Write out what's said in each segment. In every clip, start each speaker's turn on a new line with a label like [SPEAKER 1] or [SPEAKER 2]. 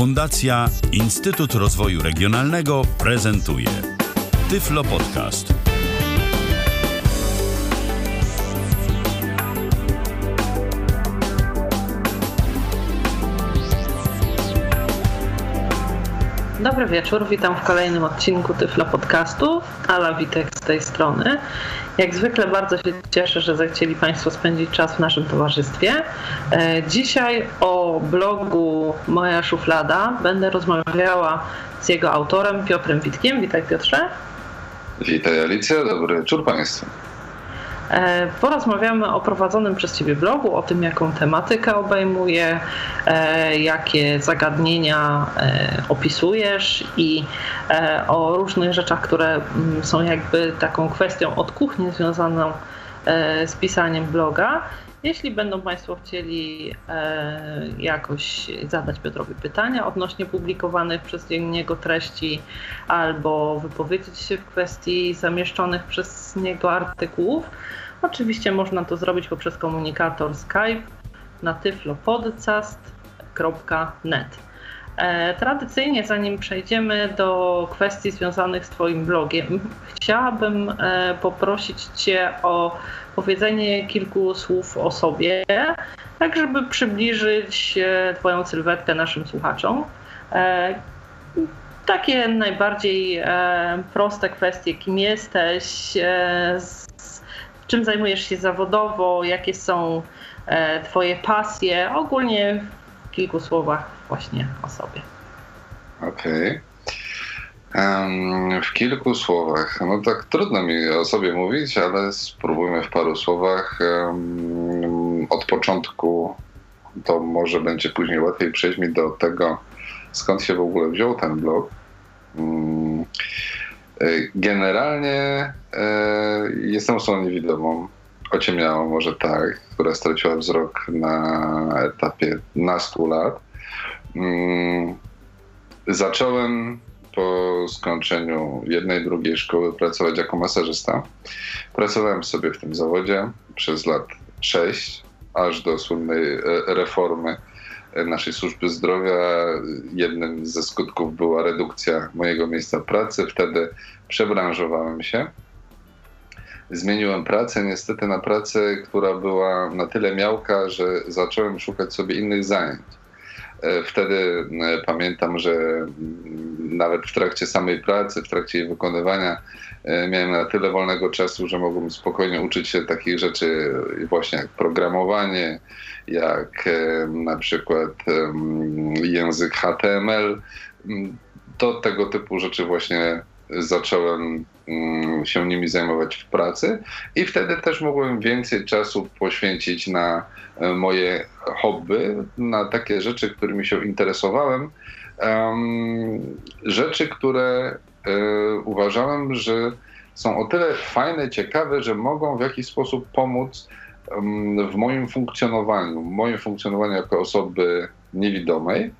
[SPEAKER 1] Fundacja Instytut Rozwoju Regionalnego prezentuje Tyflo Podcast.
[SPEAKER 2] Dobry wieczór, witam w kolejnym odcinku Tyflo Podcastu. Ala Witek tej strony. Jak zwykle bardzo się cieszę, że zechcieli Państwo spędzić czas w naszym towarzystwie. E, dzisiaj o blogu Moja Szuflada będę rozmawiała z jego autorem Piotrem Witkiem. Witaj Piotrze.
[SPEAKER 3] Witaj Alicja, dobry wieczór Państwu.
[SPEAKER 2] E, porozmawiamy o prowadzonym przez Ciebie blogu, o tym, jaką tematykę obejmuje, e, jakie zagadnienia e, opisujesz i o różnych rzeczach, które mm, są jakby taką kwestią od kuchni związaną z pisaniem bloga. Jeśli będą Państwo chcieli jakoś zadać Piotrowi pytania odnośnie publikowanych przez niego treści albo wypowiedzieć się w kwestii zamieszczonych przez niego artykułów, Oczywiście można to zrobić poprzez komunikator Skype na tyflopodcast.net. E, tradycyjnie, zanim przejdziemy do kwestii związanych z Twoim blogiem, chciałabym e, poprosić Cię o powiedzenie kilku słów o sobie, tak żeby przybliżyć e, Twoją sylwetkę naszym słuchaczom. Takie najbardziej proste kwestie, kim jesteś, czym zajmujesz się zawodowo, jakie są Twoje pasje, ogólnie w kilku słowach właśnie o sobie.
[SPEAKER 3] Okej. Okay. Um, w kilku słowach. No tak trudno mi o sobie mówić, ale spróbujmy w paru słowach. Um, od początku to może będzie później łatwiej przejść mi do tego, skąd się w ogóle wziął ten blog. Um, Generalnie e, jestem osobą niewidomą, ociemniałą może tak, która straciła wzrok na etapie nastu lat. Mm, zacząłem po skończeniu jednej, drugiej szkoły pracować jako masażysta. Pracowałem sobie w tym zawodzie przez lat sześć, aż do słynnej e, reformy naszej służby zdrowia. Jednym ze skutków była redukcja mojego miejsca pracy. Wtedy przebranżowałem się. Zmieniłem pracę, niestety na pracę, która była na tyle miałka, że zacząłem szukać sobie innych zajęć. E, wtedy e, pamiętam, że nawet w trakcie samej pracy, w trakcie jej wykonywania, e, miałem na tyle wolnego czasu, że mogłem spokojnie uczyć się takich rzeczy, właśnie jak programowanie, jak na przykład język HTML. To tego typu rzeczy właśnie zacząłem się nimi zajmować w pracy i wtedy też mogłem więcej czasu poświęcić na moje hobby, na takie rzeczy, którymi się interesowałem. Rzeczy, które e, uważałem, że są o tyle fajne, ciekawe, że mogą w jakiś sposób pomóc w moim funkcjonowaniu, w moim funkcjonowaniu jako osoby niewidomej.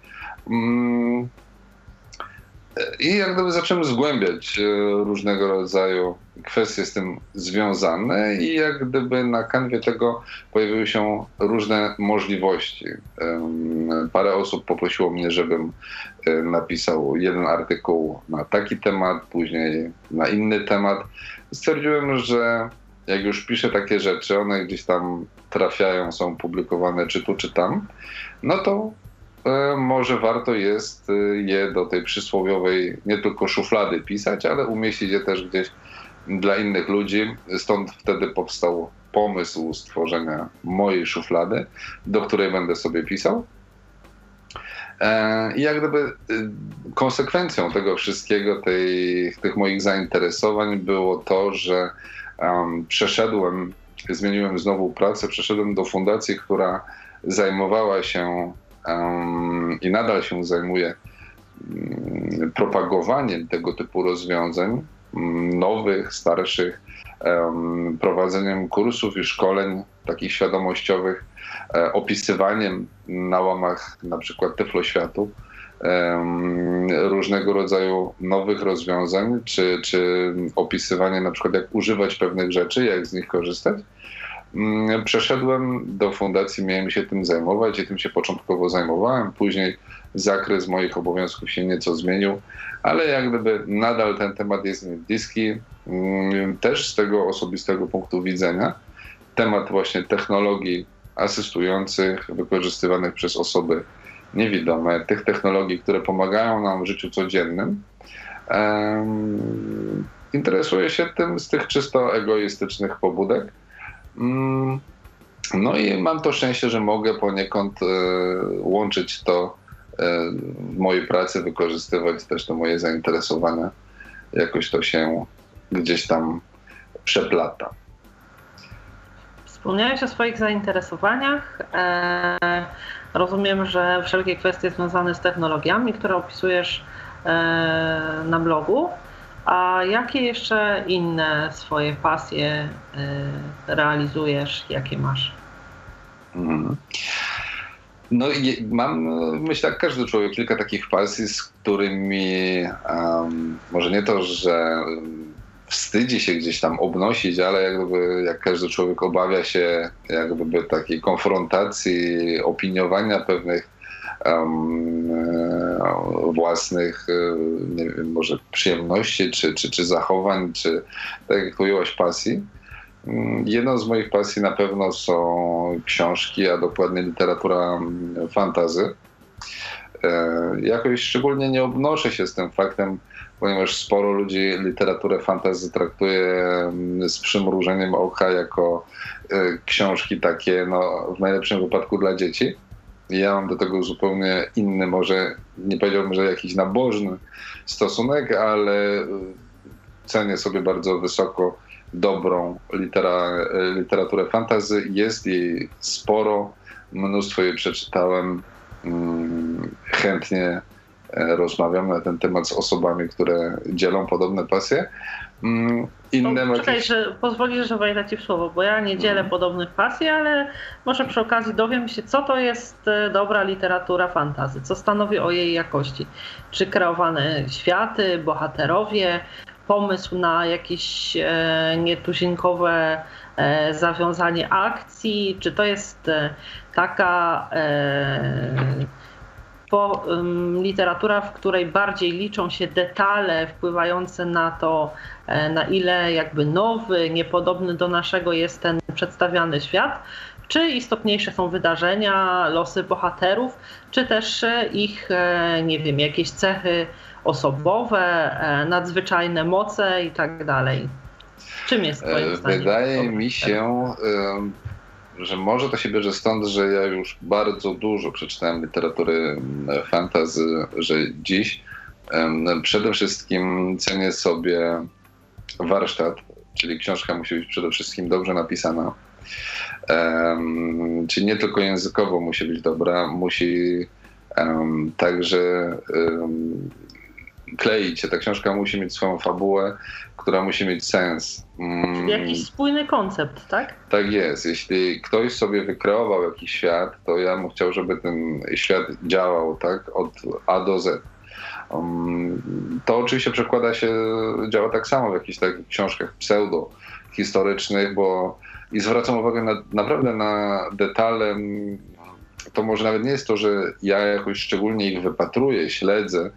[SPEAKER 3] I jak gdyby zacząłem zgłębiać e, różnego rodzaju kwestie z tym związane i jak gdyby na kanwie tego pojawiły się różne możliwości. Parę osób poprosiło mnie, żebym e, napisał jeden artykuł na taki temat, później na inny temat. Stwierdziłem, że jak już piszę takie rzeczy, one gdzieś tam trafiają, są publikowane czy tu, czy tam, no to może warto jest e, je do tej przysłowiowej nie tylko szuflady pisać, ale umieścić je też gdzieś dla innych ludzi. Stąd wtedy powstał pomysł stworzenia mojej szuflady, do której będę sobie pisał. E, I jak gdyby konsekwencją tego wszystkiego, tej, tych moich zainteresowań było to, że um, przeszedłem, zmieniłem znowu pracę, przeszedłem do fundacji, która zajmowała się i nadal się zajmuje um, propagowaniem tego typu rozwiązań, mm, nowych, starszych, prowadzeniem kursów i szkoleń takich świadomościowych, e, opisywaniem na łamach na przykład Tyfloświatu różnego rodzaju nowych rozwiązań, czy, czy opisywanie na przykład jak używać pewnych rzeczy, jak z nich korzystać. Mm, przeszedłem do fundacji, miałem się tym zajmować i tym się początkowo zajmowałem. Później zakres moich obowiązków się nieco zmienił, ale jak gdyby nadal ten temat jest mi bliski, mm, też z tego osobistego punktu widzenia. Temat właśnie technologii asystujących, wykorzystywanych przez osoby niewidome, tych technologii, które pomagają nam w życiu codziennym. Interesuję się tym z tych czysto egoistycznych pobudek. Um, no i mam to szczęście, że mogę poniekąd e, łączyć to e, w mojej pracy, wykorzystywać też to moje zainteresowania. Jakoś to się gdzieś tam przeplata.
[SPEAKER 2] Wspomniałeś o swoich zainteresowaniach. E, rozumiem, że wszelkie kwestie związane z technologiami, które opisujesz na blogu. A jakie jeszcze inne swoje pasje e, realizujesz? Jakie masz?
[SPEAKER 3] Mhm. No mam, myślę, jak każdy człowiek, kilka takich pasji, z którymi um, może nie to, że wstydzi się gdzieś tam obnosić, ale jakby jak każdy człowiek obawia się jakby takiej konfrontacji, opiniowania pewnych własnych nie wiem, może przyjemności, czy, czy, czy zachowań, czy tak jak mówiłaś pasji. Mm, jedną z moich pasji na pewno są książki, a dokładnie literatura fantazy. E, jakoś szczególnie nie obnoszę się z tym faktem, ponieważ sporo ludzi literaturę fantasy traktuje mm, z przymrużeniem oka jako e, książki takie, no, w najlepszym wypadku dla dzieci. Ja mam do tego zupełnie inny, może nie powiedziałbym, że jakiś nabożny stosunek, ale e, cenię sobie bardzo wysoko dobrą litera, e, literaturę fantazy. Jest jej sporo, mnóstwo jej przeczytałem. Mm, chętnie E, rozmawiam na ten temat z osobami, które dzielą podobne pasje.
[SPEAKER 2] Mm, inne no, czekaj, że pozwolisz, że wejdę ci w słowo, bo ja nie dzielę mhm. podobnych pasji, ale może przy okazji dowiem się, co to jest e, dobra literatura fantazy, co stanowi o jej jakości. Czy kreowane światy, bohaterowie, pomysł na jakieś e, nietuzinkowe e, zawiązanie akcji, czy to jest e, taka e, po, literatura, w której bardziej liczą się detale wpływające na to, e, na ile jakby nowy, niepodobny do naszego jest ten przedstawiany świat, czy istotniejsze są wydarzenia, losy bohaterów, czy też e, ich, e, nie wiem, jakieś cechy osobowe, nadzwyczajne moce i tak dalej. Czym jest Twoim
[SPEAKER 3] zdaniem? Wydaje mi się, że może to się bierze stąd, że ja już bardzo dużo przeczytałem literatury fantazy, że dziś przede wszystkim cenię sobie warsztat, czyli książka musi być przede wszystkim dobrze napisana. Um, czyli nie tylko językowo musi być dobra, musi um, także um, kleić się. Ta książka musi mieć swoją fabułę, która musi mieć sens.
[SPEAKER 2] Mm. Czyli jakiś spójny koncept, tak?
[SPEAKER 3] Tak jest. Jeśli ktoś sobie wykreował jakiś świat, to ja bym chciał, żeby ten świat działał tak od A do Z. Um, to oczywiście przekłada się, działa tak samo w jakichś takich książkach pseudo historycznych, bo i zwracam uwagę na, naprawdę na detale. To może nawet nie jest to, że ja jakoś szczególnie ich wypatruję, śledzę,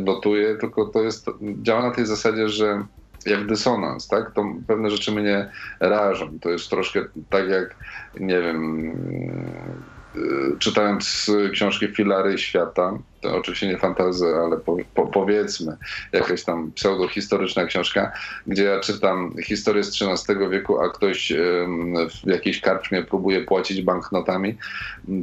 [SPEAKER 3] notuję, tylko to jest, działa na tej zasadzie, że jak dysonans, tak? To pewne rzeczy mnie rażą. To jest troszkę tak jak, nie wiem, e, czytając książki Filary Świata, to oczywiście nie fantazy, ale po, po, powiedzmy jakaś tam pseudohistoryczna książka, gdzie ja czytam historię z XIII wieku, a ktoś w jakiejś karczmie próbuje płacić banknotami,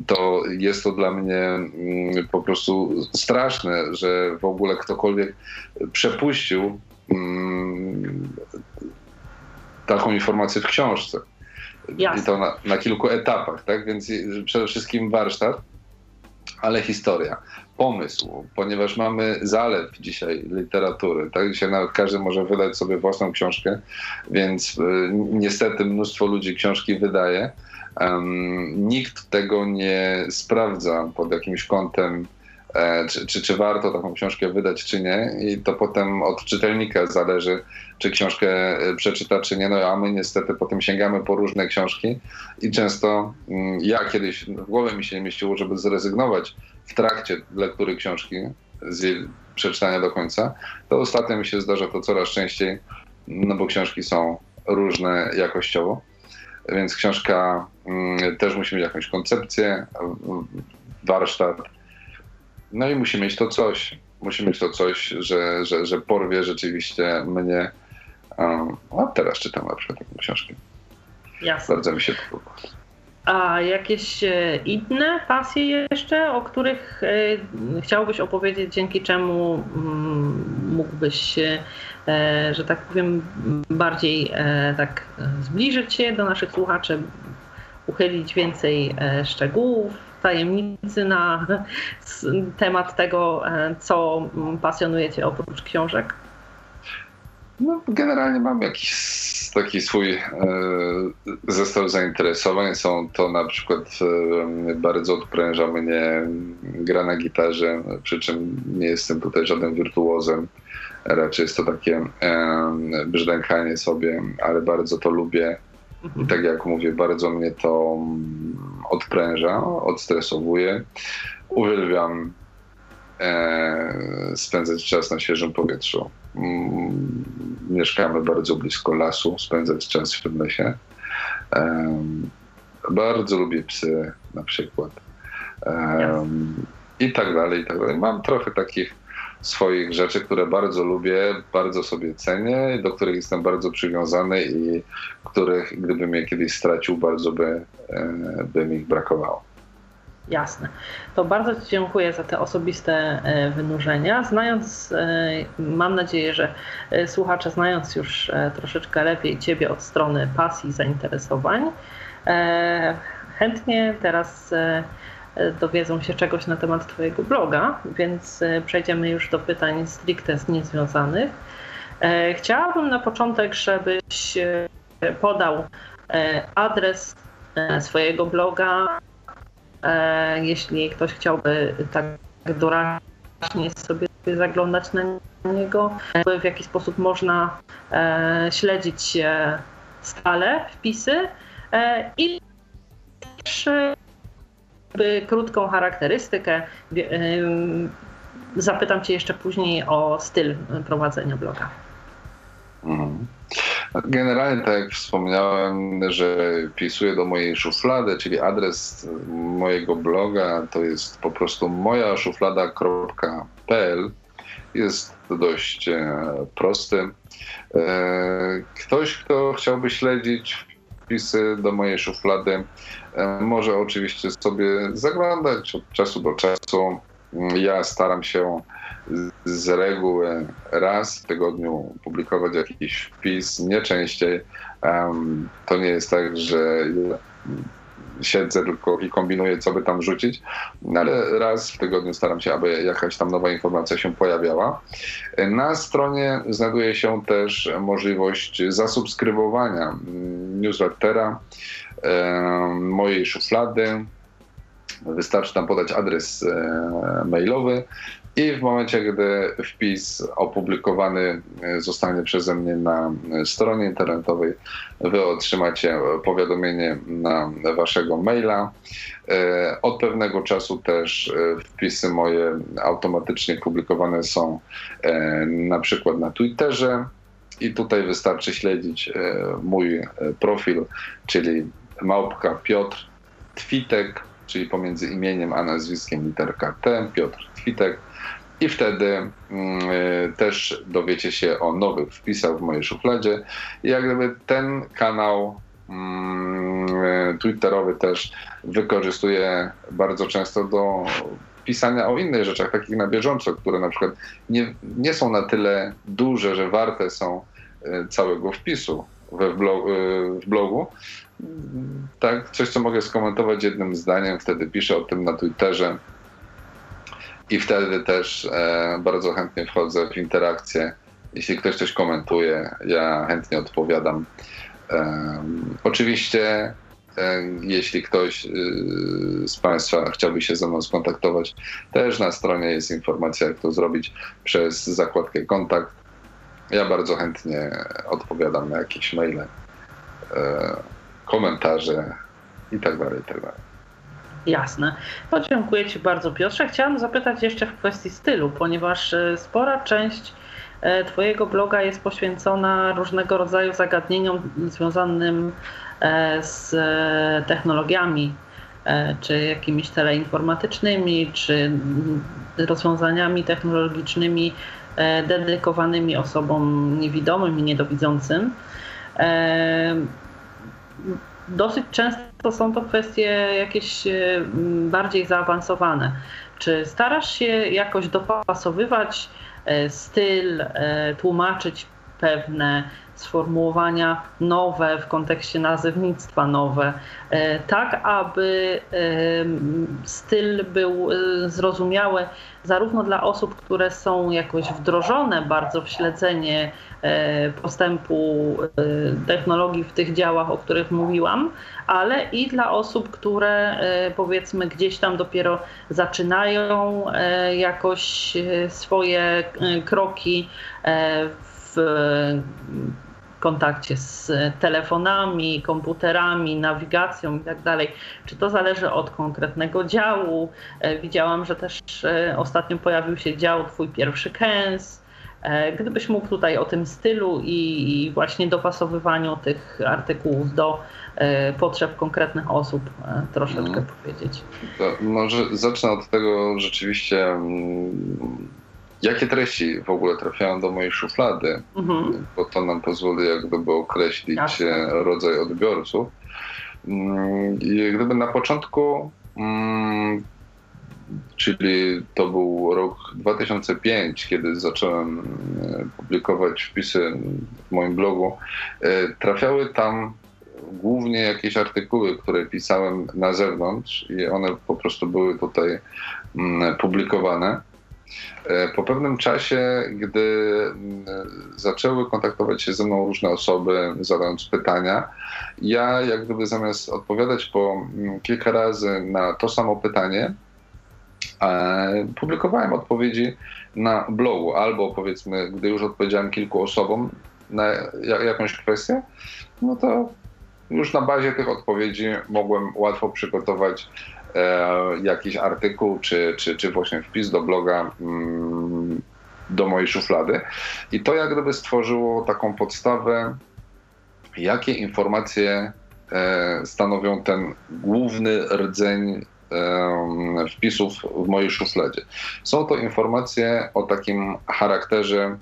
[SPEAKER 3] to jest to dla mnie mm, po prostu straszne, że w ogóle ktokolwiek przepuścił mm, taką informację w książce. Jasne. I to na, na kilku etapach, tak? Więc przede wszystkim warsztat, ale historia pomysł, ponieważ mamy zalew dzisiaj literatury. Tak? Dzisiaj nawet każdy może wydać sobie własną książkę, więc y, niestety mnóstwo ludzi książki wydaje. Um, nikt tego nie sprawdza pod jakimś kątem czy, czy, czy warto taką książkę wydać, czy nie. I to potem od czytelnika zależy, czy książkę e, przeczyta, czy nie. No a my niestety potem sięgamy po różne książki i często mm, ja kiedyś w głowie mi się nie mieściło, żeby zrezygnować w trakcie lektury książki z jej przeczytania do końca, to ostatnio mi się zdarza to coraz częściej, no bo książki są różne jakościowo. Więc książka mm, też musi mieć jakąś koncepcję, warsztat. No i musi mieć to coś. Musi mieć to coś, że, że, że porwie rzeczywiście mnie. Um, a teraz czytam na przykład taką książkę. Jasne. Bardzo mi się to podoba.
[SPEAKER 2] A jakieś e, inne pasje jeszcze, o których e, chciałbyś opowiedzieć, dzięki czemu mm, mógłbyś, e, że tak powiem, bardziej tak zbliżyć się do naszych słuchaczy, uchylić więcej szczegółów, tajemnicy na temat tego, co pasjonuje Cię oprócz książek?
[SPEAKER 3] No, generalnie mam jakiś taki swój e, zestaw zainteresowań. Są to na przykład e, bardzo odpręża mnie gra na gitarze, przy czym nie jestem tutaj żadnym wirtuozem. Raczej jest to takie e, brzdękanie sobie, ale bardzo to lubię. I tak jak mówię, bardzo mnie to odpręża, odstresowuje. Uwielbiam spędzać czas na świeżym powietrzu. Mm, mieszkamy bardzo blisko lasu, spędzać czas w lesie. Bardzo lubię psy na przykład. I tak dalej, i tak dalej. Mam trochę takich swoich rzeczy, które bardzo lubię, bardzo sobie cenię, do których jestem bardzo przywiązany i których gdybym je kiedyś stracił, bardzo by, e, by mi ich brakowało.
[SPEAKER 2] Jasne. To bardzo Ci dziękuję za te osobiste e, wynurzenia. Znając, e, mam nadzieję, że słuchacze, znając już troszeczkę lepiej Ciebie od strony pasji, zainteresowań, chętnie teraz dowiedzą się czegoś na temat Twojego bloga, więc przejdziemy już do pytań stricte z niezwiązanych. Chciałabym na początek, żebyś podał adres swojego bloga, E, jeśli ktoś chciałby tak doraźnie sobie zaglądać na niego, e, w jaki sposób można e, śledzić stale wpisy i też krótką charakterystykę. Zapytam Cię jeszcze później o styl prowadzenia bloga.
[SPEAKER 3] Mhm. Generalnie, tak jak wspomniałem, że wpisuję do mojej szuflady, czyli adres mojego bloga to jest po prostu moja szuflada.pl. Jest dość e, prosty. E, ktoś, kto chciałby śledzić wpisy do mojej szuflady, może oczywiście sobie zaglądać od czasu do czasu. Ja staram się z reguły raz w tygodniu publikować jakiś wpis, nie częściej. To nie jest tak, że siedzę tylko i kombinuję, co by tam rzucić, no ale raz w tygodniu staram się, aby jakaś tam nowa informacja się pojawiała. Na stronie znajduje się też możliwość zasubskrybowania newslettera mojej szuflady. Wystarczy tam podać adres e, mailowy i w momencie, gdy wpis opublikowany e, zostanie przeze mnie na e, stronie internetowej, wy otrzymacie powiadomienie na waszego maila. Od pewnego czasu też wpisy moje automatycznie publikowane są na przykład na Twitterze. I tutaj wystarczy śledzić mój profil, czyli małpka Piotr Twitek, czyli pomiędzy imieniem a nazwiskiem literka T, Piotr Twitek i wtedy y, też dowiecie się o nowych wpisach w mojej szufladzie. I jak gdyby ten kanał y, Twitterowy też wykorzystuję bardzo często do pisania o innych rzeczach, takich na bieżąco, które na przykład nie, nie są na tyle duże, że warte są y, całego wpisu we blogu, w blogu. Tak, coś, co mogę skomentować jednym zdaniem, wtedy piszę o tym na Twitterze i wtedy też e, bardzo chętnie wchodzę w interakcję. Jeśli ktoś coś komentuje, ja chętnie odpowiadam. E, oczywiście jeśli ktoś z Państwa chciałby się ze mną skontaktować, też na stronie jest informacja, jak to zrobić przez zakładkę kontakt. Ja bardzo chętnie odpowiadam na jakieś maile, komentarze itd. Tak itd. Tak
[SPEAKER 2] Jasne. To dziękuję Ci bardzo, Piotrze. Chciałam zapytać jeszcze w kwestii stylu, ponieważ e, spora część e, Twojego bloga jest poświęcona różnego rodzaju zagadnieniom związanym e, z technologiami, czy jakimiś teleinformatycznymi, czy rozwiązaniami technologicznymi dedykowanymi osobom niewidomym i niedowidzącym dosyć często są to kwestie jakieś e, bardziej zaawansowane. Czy starasz się jakoś dopasowywać e, styl, e, tłumaczyć pewne sformułowania nowe w kontekście nazewnictwa nowe, e, tak aby styl był e, zrozumiały zarówno dla osób, które są jakoś wdrożone bardzo w śledzenie e, postępu technologii w tych działach, o których mówiłam, ale i dla osób, które powiedzmy gdzieś tam dopiero zaczynają jakoś swoje kroki w kontakcie z telefonami, komputerami, nawigacją itd. Tak Czy to zależy od konkretnego działu? E, widziałam, że też e, ostatnio pojawił się dział Twój pierwszy kęs. E, gdybyś mógł tutaj o tym stylu i właśnie dopasowywaniu tych artykułów do potrzeb konkretnych osób troszeczkę hmm. powiedzieć.
[SPEAKER 3] To może zacznę od tego rzeczywiście mm, jakie treści w ogóle trafiają do mojej szuflady, mhm. bo to nam pozwoli jak gdyby określić Jasne. rodzaj odbiorców. Mm, I gdyby na początku, mm, czyli to był rok 2005, kiedy zacząłem e, publikować wpisy w moim blogu, e, trafiały tam głównie jakieś artykuły, które pisałem na zewnątrz i one po prostu były tutaj mm, publikowane. E, po pewnym czasie, gdy mm, zaczęły kontaktować się ze mną różne osoby, zadając pytania, ja jak gdyby zamiast odpowiadać po mm, kilka razy na to samo pytanie, e, publikowałem odpowiedzi na blogu, albo powiedzmy, gdy już odpowiedziałem kilku osobom na jakąś kwestię, no to już na bazie tych odpowiedzi mogłem łatwo przygotować jakiś artykuł, czy, czy, czy właśnie wpis do bloga mm, do mojej szuflady. I to jak gdyby stworzyło taką podstawę, jakie informacje e, stanowią ten główny rdzeń e, wpisów w mojej szufladzie. Są to informacje o takim charakterze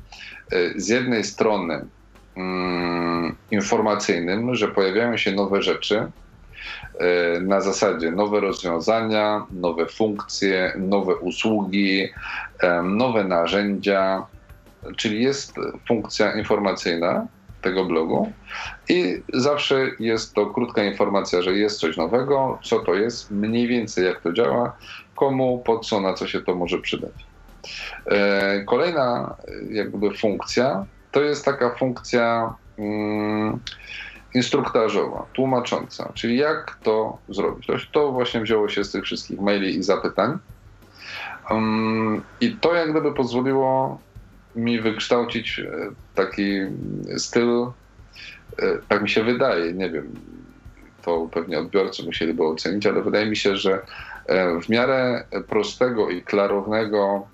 [SPEAKER 3] z jednej strony mm, informacyjnym, że pojawiają się nowe rzeczy, E, na zasadzie nowe rozwiązania, nowe funkcje, nowe usługi, e, nowe narzędzia, czyli jest funkcja informacyjna tego blogu i zawsze jest to krótka informacja, że jest coś nowego, co to jest, mniej więcej jak to działa, komu, po co, na co się to może przydać. E, kolejna jakby funkcja to jest taka funkcja mm, instruktażowa, tłumacząca, czyli jak to zrobić. To, to właśnie wzięło się z tych wszystkich maili i zapytań. Um, I to jak gdyby pozwoliło mi wykształcić e, taki styl, e, tak mi się wydaje, nie wiem, to pewnie odbiorcy musieliby ocenić, ale wydaje mi się, że e, w miarę prostego i klarownego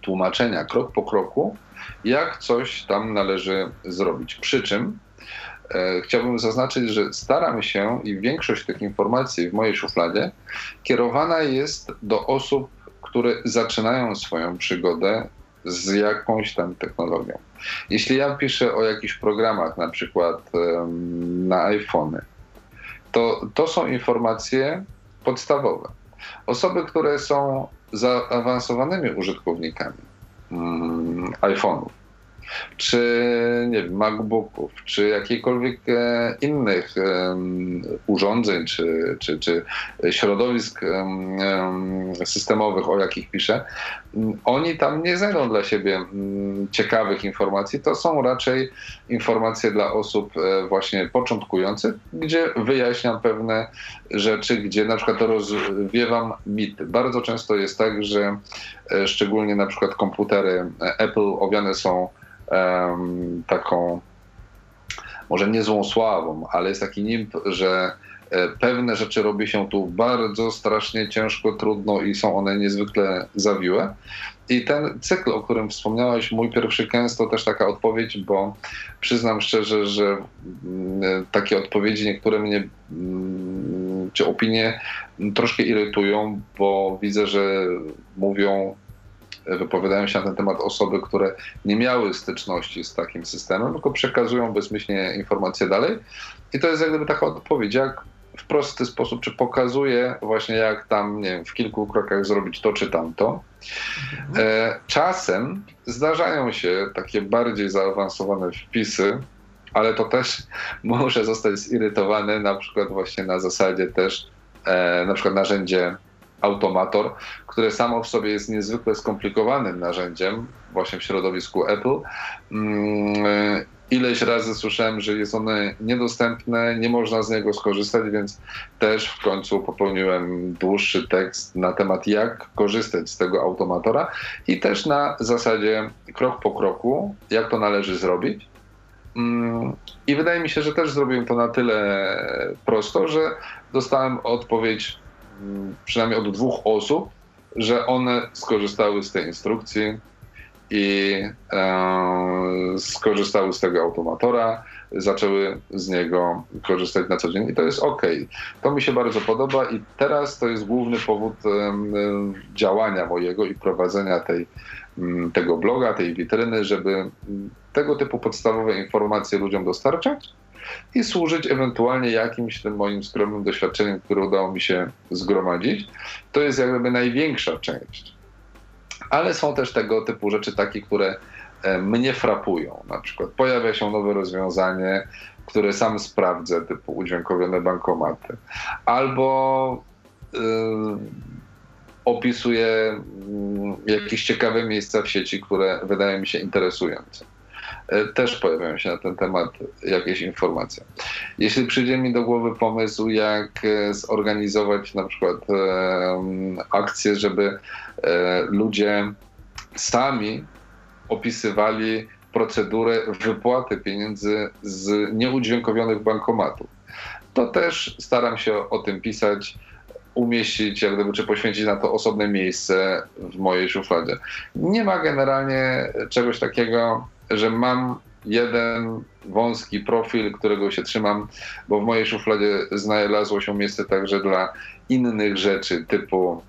[SPEAKER 3] tłumaczenia krok po kroku, jak coś tam należy zrobić. Przy czym chciałbym zaznaczyć, że staram się i większość tych informacji w mojej szufladzie kierowana jest do osób, które zaczynają swoją przygodę z jakąś tam technologią. Jeśli ja piszę o jakichś programach, na przykład na iPhony, to to są informacje podstawowe. Osoby, które są zaawansowanymi użytkownikami mm, iPhone'ów, czy nie wiem, MacBooków, czy jakichkolwiek e, innych urządzeń, czy, czy, czy środowisk systemowych, o jakich piszę, oni tam nie znajdą dla siebie ciekawych informacji. To są raczej informacje dla osób e, właśnie początkujących, gdzie wyjaśniam pewne rzeczy, gdzie na przykład rozwiewam mity. Bardzo często jest tak, że e, szczególnie na przykład komputery Apple owiane są taką może nie złą sławą, ale jest taki nimb, że e, pewne rzeczy robi się tu bardzo strasznie ciężko, trudno i są one niezwykle zawiłe. I ten cykl, o którym wspomniałeś, mój pierwszy kęs, to też taka odpowiedź, bo przyznam szczerze, że mm, takie odpowiedzi niektóre mnie, mm, czy opinie troszkę irytują, bo widzę, że mówią wypowiadają się na ten temat osoby, które nie miały styczności z takim systemem, tylko przekazują bezmyślnie informacje dalej. I to jest jak gdyby taka odpowiedź, jak w prosty sposób, czy pokazuje właśnie jak tam, nie wiem, w kilku krokach zrobić to czy tamto. E, czasem zdarzają się takie bardziej zaawansowane wpisy, ale to też może zostać zirytowane na przykład właśnie na zasadzie też e, na przykład narzędzie Automator, które samo w sobie jest niezwykle skomplikowanym narzędziem właśnie w środowisku Apple. Mm, ileś razy słyszałem, że jest one niedostępne, nie można z niego skorzystać, więc też w końcu popełniłem dłuższy tekst na temat, jak korzystać z tego automatora i też na zasadzie krok po kroku, jak to należy zrobić. Mm, I wydaje mi się, że też zrobiłem to na tyle prosto, że dostałem odpowiedź przynajmniej od dwóch osób, że one skorzystały z tej instrukcji, i e, skorzystały z tego automatora, zaczęły z niego korzystać na co dzień i to jest ok. To mi się bardzo podoba i teraz to jest główny powód e, działania mojego i prowadzenia tej, tego bloga, tej witryny, żeby tego typu podstawowe informacje ludziom dostarczać i służyć ewentualnie jakimś tym moim skromnym doświadczeniem, które udało mi się zgromadzić. To jest jakby największa część ale są też tego typu rzeczy takie, które e, mnie frapują. Na przykład pojawia się nowe rozwiązanie, które sam sprawdzę, typu udźwiękowione bankomaty. Albo yy, opisuję yy, jakieś ciekawe miejsca w sieci, które wydają mi się interesujące. Yy, też pojawiają się na ten temat jakieś informacje. Jeśli przyjdzie mi do głowy pomysł, jak zorganizować na przykład akcję, żeby E, ludzie sami opisywali procedurę wypłaty pieniędzy z nieudźwiękowionych bankomatów. To też staram się o tym pisać, umieścić, jak gdyby, czy poświęcić na to osobne miejsce w mojej szufladzie. Nie ma generalnie czegoś takiego, że mam jeden wąski profil, którego się trzymam, bo w mojej szufladzie znalazło się miejsce także dla innych rzeczy, typu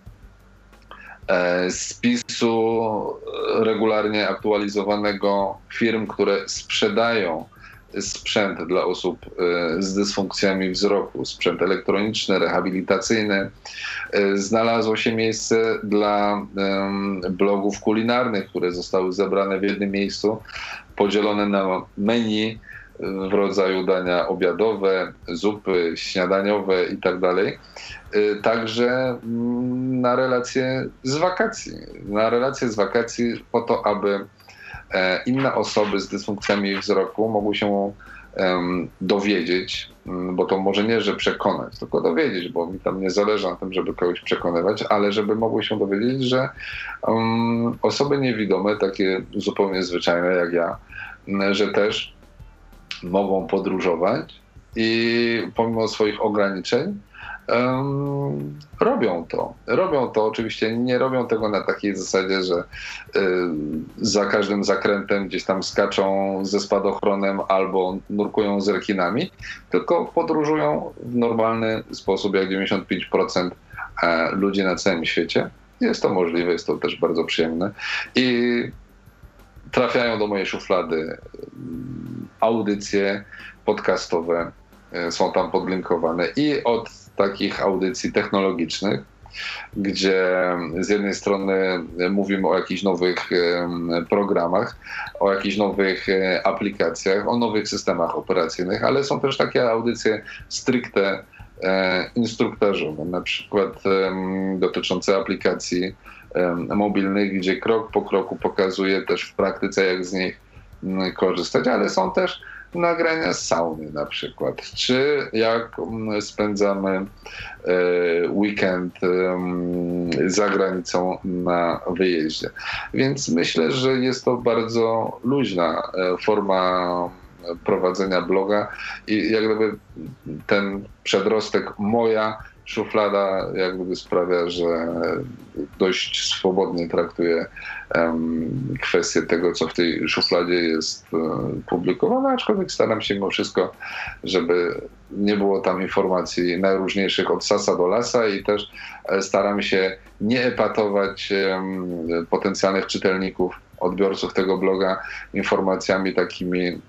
[SPEAKER 3] E, spisu regularnie aktualizowanego firm, które sprzedają sprzęt dla osób e, z dysfunkcjami wzroku, sprzęt elektroniczny, rehabilitacyjny. E, znalazło się miejsce dla blogów kulinarnych, które zostały zebrane w jednym miejscu, podzielone na menu w rodzaju dania obiadowe, zupy, śniadaniowe itd. Tak y, także mm, na relacje z wakacji. Na relacje z wakacji po to, aby e, inne osoby z dysfunkcjami wzroku mogły się dowiedzieć, mm, bo to może nie, że przekonać, tylko dowiedzieć, bo mi tam nie zależy na tym, żeby kogoś przekonywać, ale żeby mogły się dowiedzieć, że osoby niewidome, takie zupełnie zwyczajne jak ja, że też mogą podróżować i pomimo swoich ograniczeń robią to. Robią to oczywiście, nie robią tego na takiej zasadzie, że y, za każdym zakrętem gdzieś tam skaczą ze spadochronem albo nurkują z rekinami, tylko podróżują w normalny sposób, jak 95% e, ludzi na całym świecie. Jest to możliwe, jest to też bardzo przyjemne. I trafiają do mojej szuflady audycje podcastowe, e, są tam podlinkowane i od takich audycji technologicznych, gdzie z jednej strony mówimy o jakichś nowych programach, o jakichś nowych e, aplikacjach, o nowych systemach operacyjnych, ale są też takie audycje stricte e, instruktażowe, na przykład dotyczące aplikacji mobilnych, gdzie krok po kroku pokazuje też w praktyce, jak z nich korzystać, ale są też nagrania z sauny na przykład, czy jak mm, spędzamy e, weekend za granicą na wyjeździe. Więc myślę, że jest to bardzo luźna e, forma prowadzenia bloga i jak gdyby ten przedrostek moja szuflada jak sprawia, że dość swobodnie traktuję um, kwestię tego, co w tej szufladzie jest um, publikowane, aczkolwiek staram się mimo wszystko, żeby nie było tam informacji najróżniejszych od sasa do lasa i też e, staram się nie epatować potencjalnych czytelników, odbiorców tego bloga informacjami takimi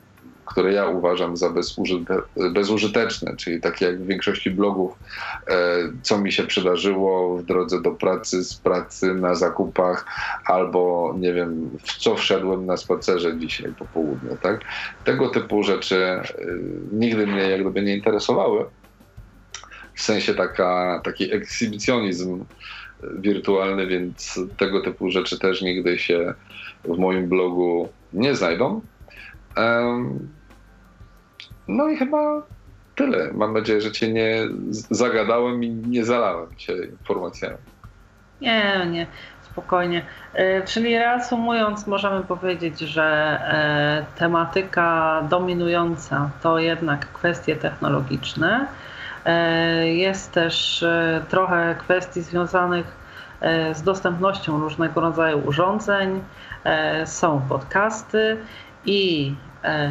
[SPEAKER 3] które ja uważam za bezużyte, bezużyteczne, czyli takie jak w większości blogów, e, co mi się przydarzyło w drodze do pracy, z pracy na zakupach, albo nie wiem, w co wszedłem na spacerze dzisiaj po południu. Tak? Tego typu rzeczy e, nigdy mnie jak gdyby nie interesowały. W sensie taka, taki ekshibicjonizm wirtualny, więc tego typu rzeczy też nigdy się w moim blogu nie znajdą. No i chyba tyle. Mam nadzieję, że cię nie zagadałem i nie zalałem cię informacjami.
[SPEAKER 2] Nie, nie, spokojnie. E, czyli reasumując, możemy powiedzieć, że e, tematyka dominująca to jednak kwestie technologiczne. E, jest też trochę kwestii związanych z dostępnością różnego rodzaju urządzeń, są podcasty i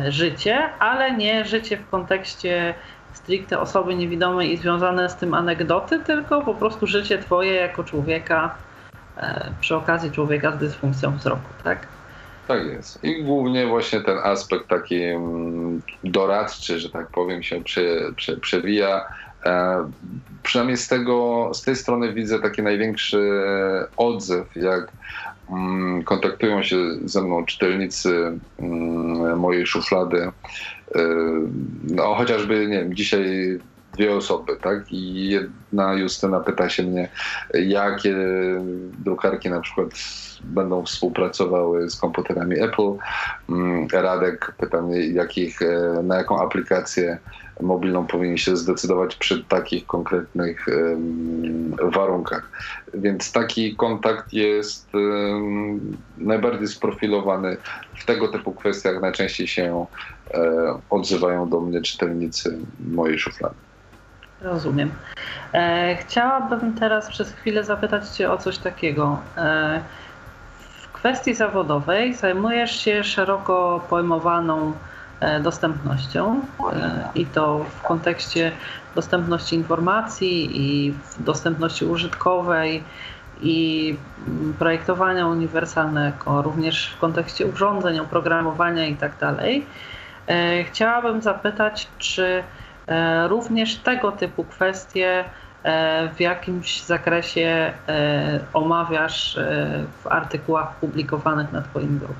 [SPEAKER 2] życie, ale nie życie w kontekście stricte osoby niewidomej i związane z tym anegdoty, tylko po prostu życie twoje jako człowieka e, przy okazji człowieka z dysfunkcją wzroku, tak?
[SPEAKER 3] Tak jest. I głównie właśnie ten aspekt taki mm, doradczy, że tak powiem, się prze, prze, przewija. E, przynajmniej z, tego, z tej strony widzę taki największy odzew, jak kontaktują się ze mną czytelnicy mm, mojej szuflady. Y, no, chociażby, nie wiem, dzisiaj dwie osoby, tak? I jedna Justyna pyta się mnie, jakie drukarki na przykład będą współpracowały z komputerami Apple. Mm, Radek pyta mnie, jakich, e, na jaką aplikację mobilną powinien się zdecydować przy takich konkretnych warunkach. Więc taki kontakt jest najbardziej sprofilowany w tego typu kwestiach. Najczęściej się e, odzywają do mnie czytelnicy mojej szuflady.
[SPEAKER 2] Rozumiem. E, chciałabym teraz przez chwilę zapytać Cię o coś takiego. E, w kwestii zawodowej zajmujesz się szeroko pojmowaną dostępnością e, i to w kontekście dostępności informacji i dostępności użytkowej i projektowania uniwersalnego, również w kontekście urządzeń, oprogramowania itd. Tak e, chciałabym zapytać, czy również tego typu kwestie w jakimś zakresie omawiasz w artykułach publikowanych na Twoim blogu?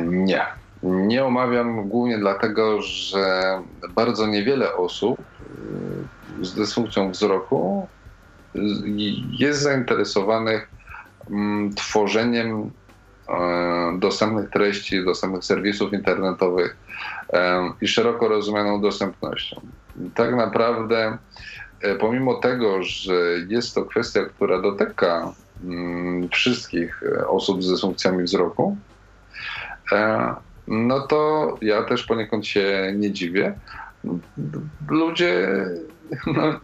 [SPEAKER 3] Nie. Nie omawiam głównie dlatego, że bardzo niewiele osób y, z dysfunkcją wzroku jest zainteresowanych mm, tworzeniem e, dostępnych treści, dostępnych serwisów internetowych i szeroko rozumianą dostępnością. Tak naprawdę, pomimo tego, że jest to kwestia, która dotyka mm, wszystkich osób z dysfunkcjami wzroku, no to ja też poniekąd się nie dziwię. Ludzie no,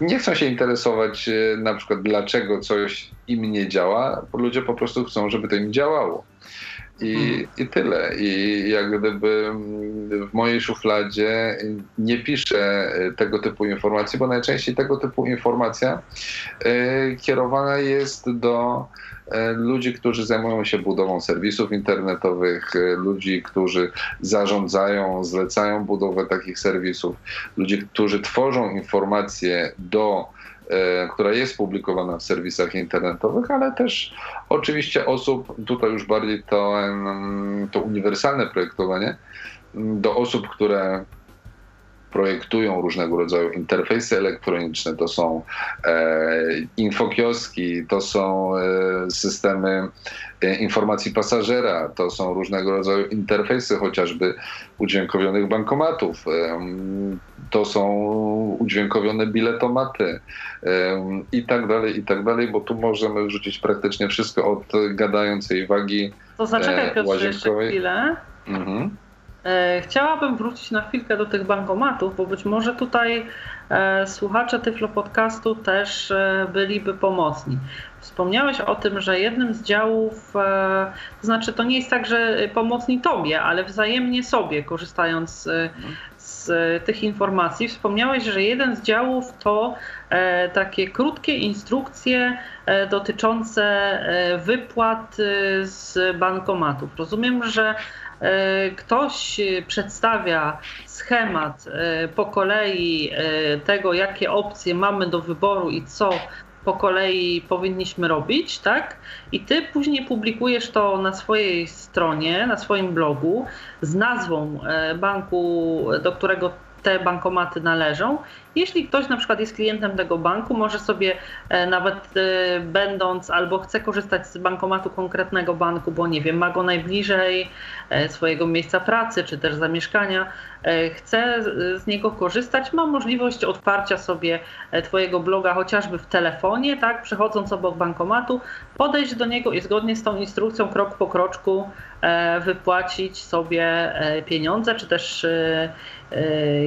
[SPEAKER 3] nie chcą się interesować e, na przykład dlaczego coś im nie działa, bo ludzie po prostu chcą, żeby to im działało. I, hmm. I tyle. I jak gdyby w mojej szufladzie nie piszę e, tego typu informacji, bo najczęściej tego typu informacja y, kierowana jest do E, ludzi, którzy zajmują się budową serwisów internetowych, e, ludzi, którzy zarządzają, zlecają budowę takich serwisów, ludzi, którzy tworzą informacje do która jest publikowana w serwisach internetowych, ale też oczywiście osób, tutaj już bardziej to, to uniwersalne projektowanie, do osób, które projektują różnego rodzaju interfejsy elektroniczne, to są e, infokioski, to są e, systemy e, informacji pasażera, to są różnego rodzaju interfejsy, chociażby udźwiękowionych bankomatów, to są udźwiękowione biletomaty i tak dalej, i tak dalej, bo tu możemy wrzucić praktycznie wszystko od gadającej wagi
[SPEAKER 2] To zaczekaj e, Piotrze jeszcze chwilę. Mhm. E, chciałabym wrócić na chwilkę do tych bankomatów, bo być może tutaj e, słuchacze Tyflo Podcastu też e, byliby pomocni. Wspomniałeś o tym, że jednym z działów, to znaczy to nie jest tak, że pomocni tobie, ale wzajemnie sobie, korzystając z tych informacji. Wspomniałeś, że jeden z działów to takie krótkie instrukcje dotyczące wypłat z bankomatów. Rozumiem, że ktoś przedstawia schemat e, po kolei e, tego, jakie opcje mamy do wyboru i co po kolei powinniśmy robić, tak? I ty później publikujesz to na swojej stronie, na swoim blogu z nazwą banku, do którego te bankomaty należą. Jeśli ktoś na przykład jest klientem tego banku, może sobie e, nawet e, będąc albo chce korzystać z bankomatu konkretnego banku, bo nie wiem, ma go najbliżej e, swojego miejsca pracy czy też zamieszkania, chce z niego korzystać, ma możliwość otwarcia sobie Twojego bloga chociażby w telefonie, tak, przechodząc obok bankomatu, podejść do niego i zgodnie z tą instrukcją krok po kroczku wypłacić sobie pieniądze, czy też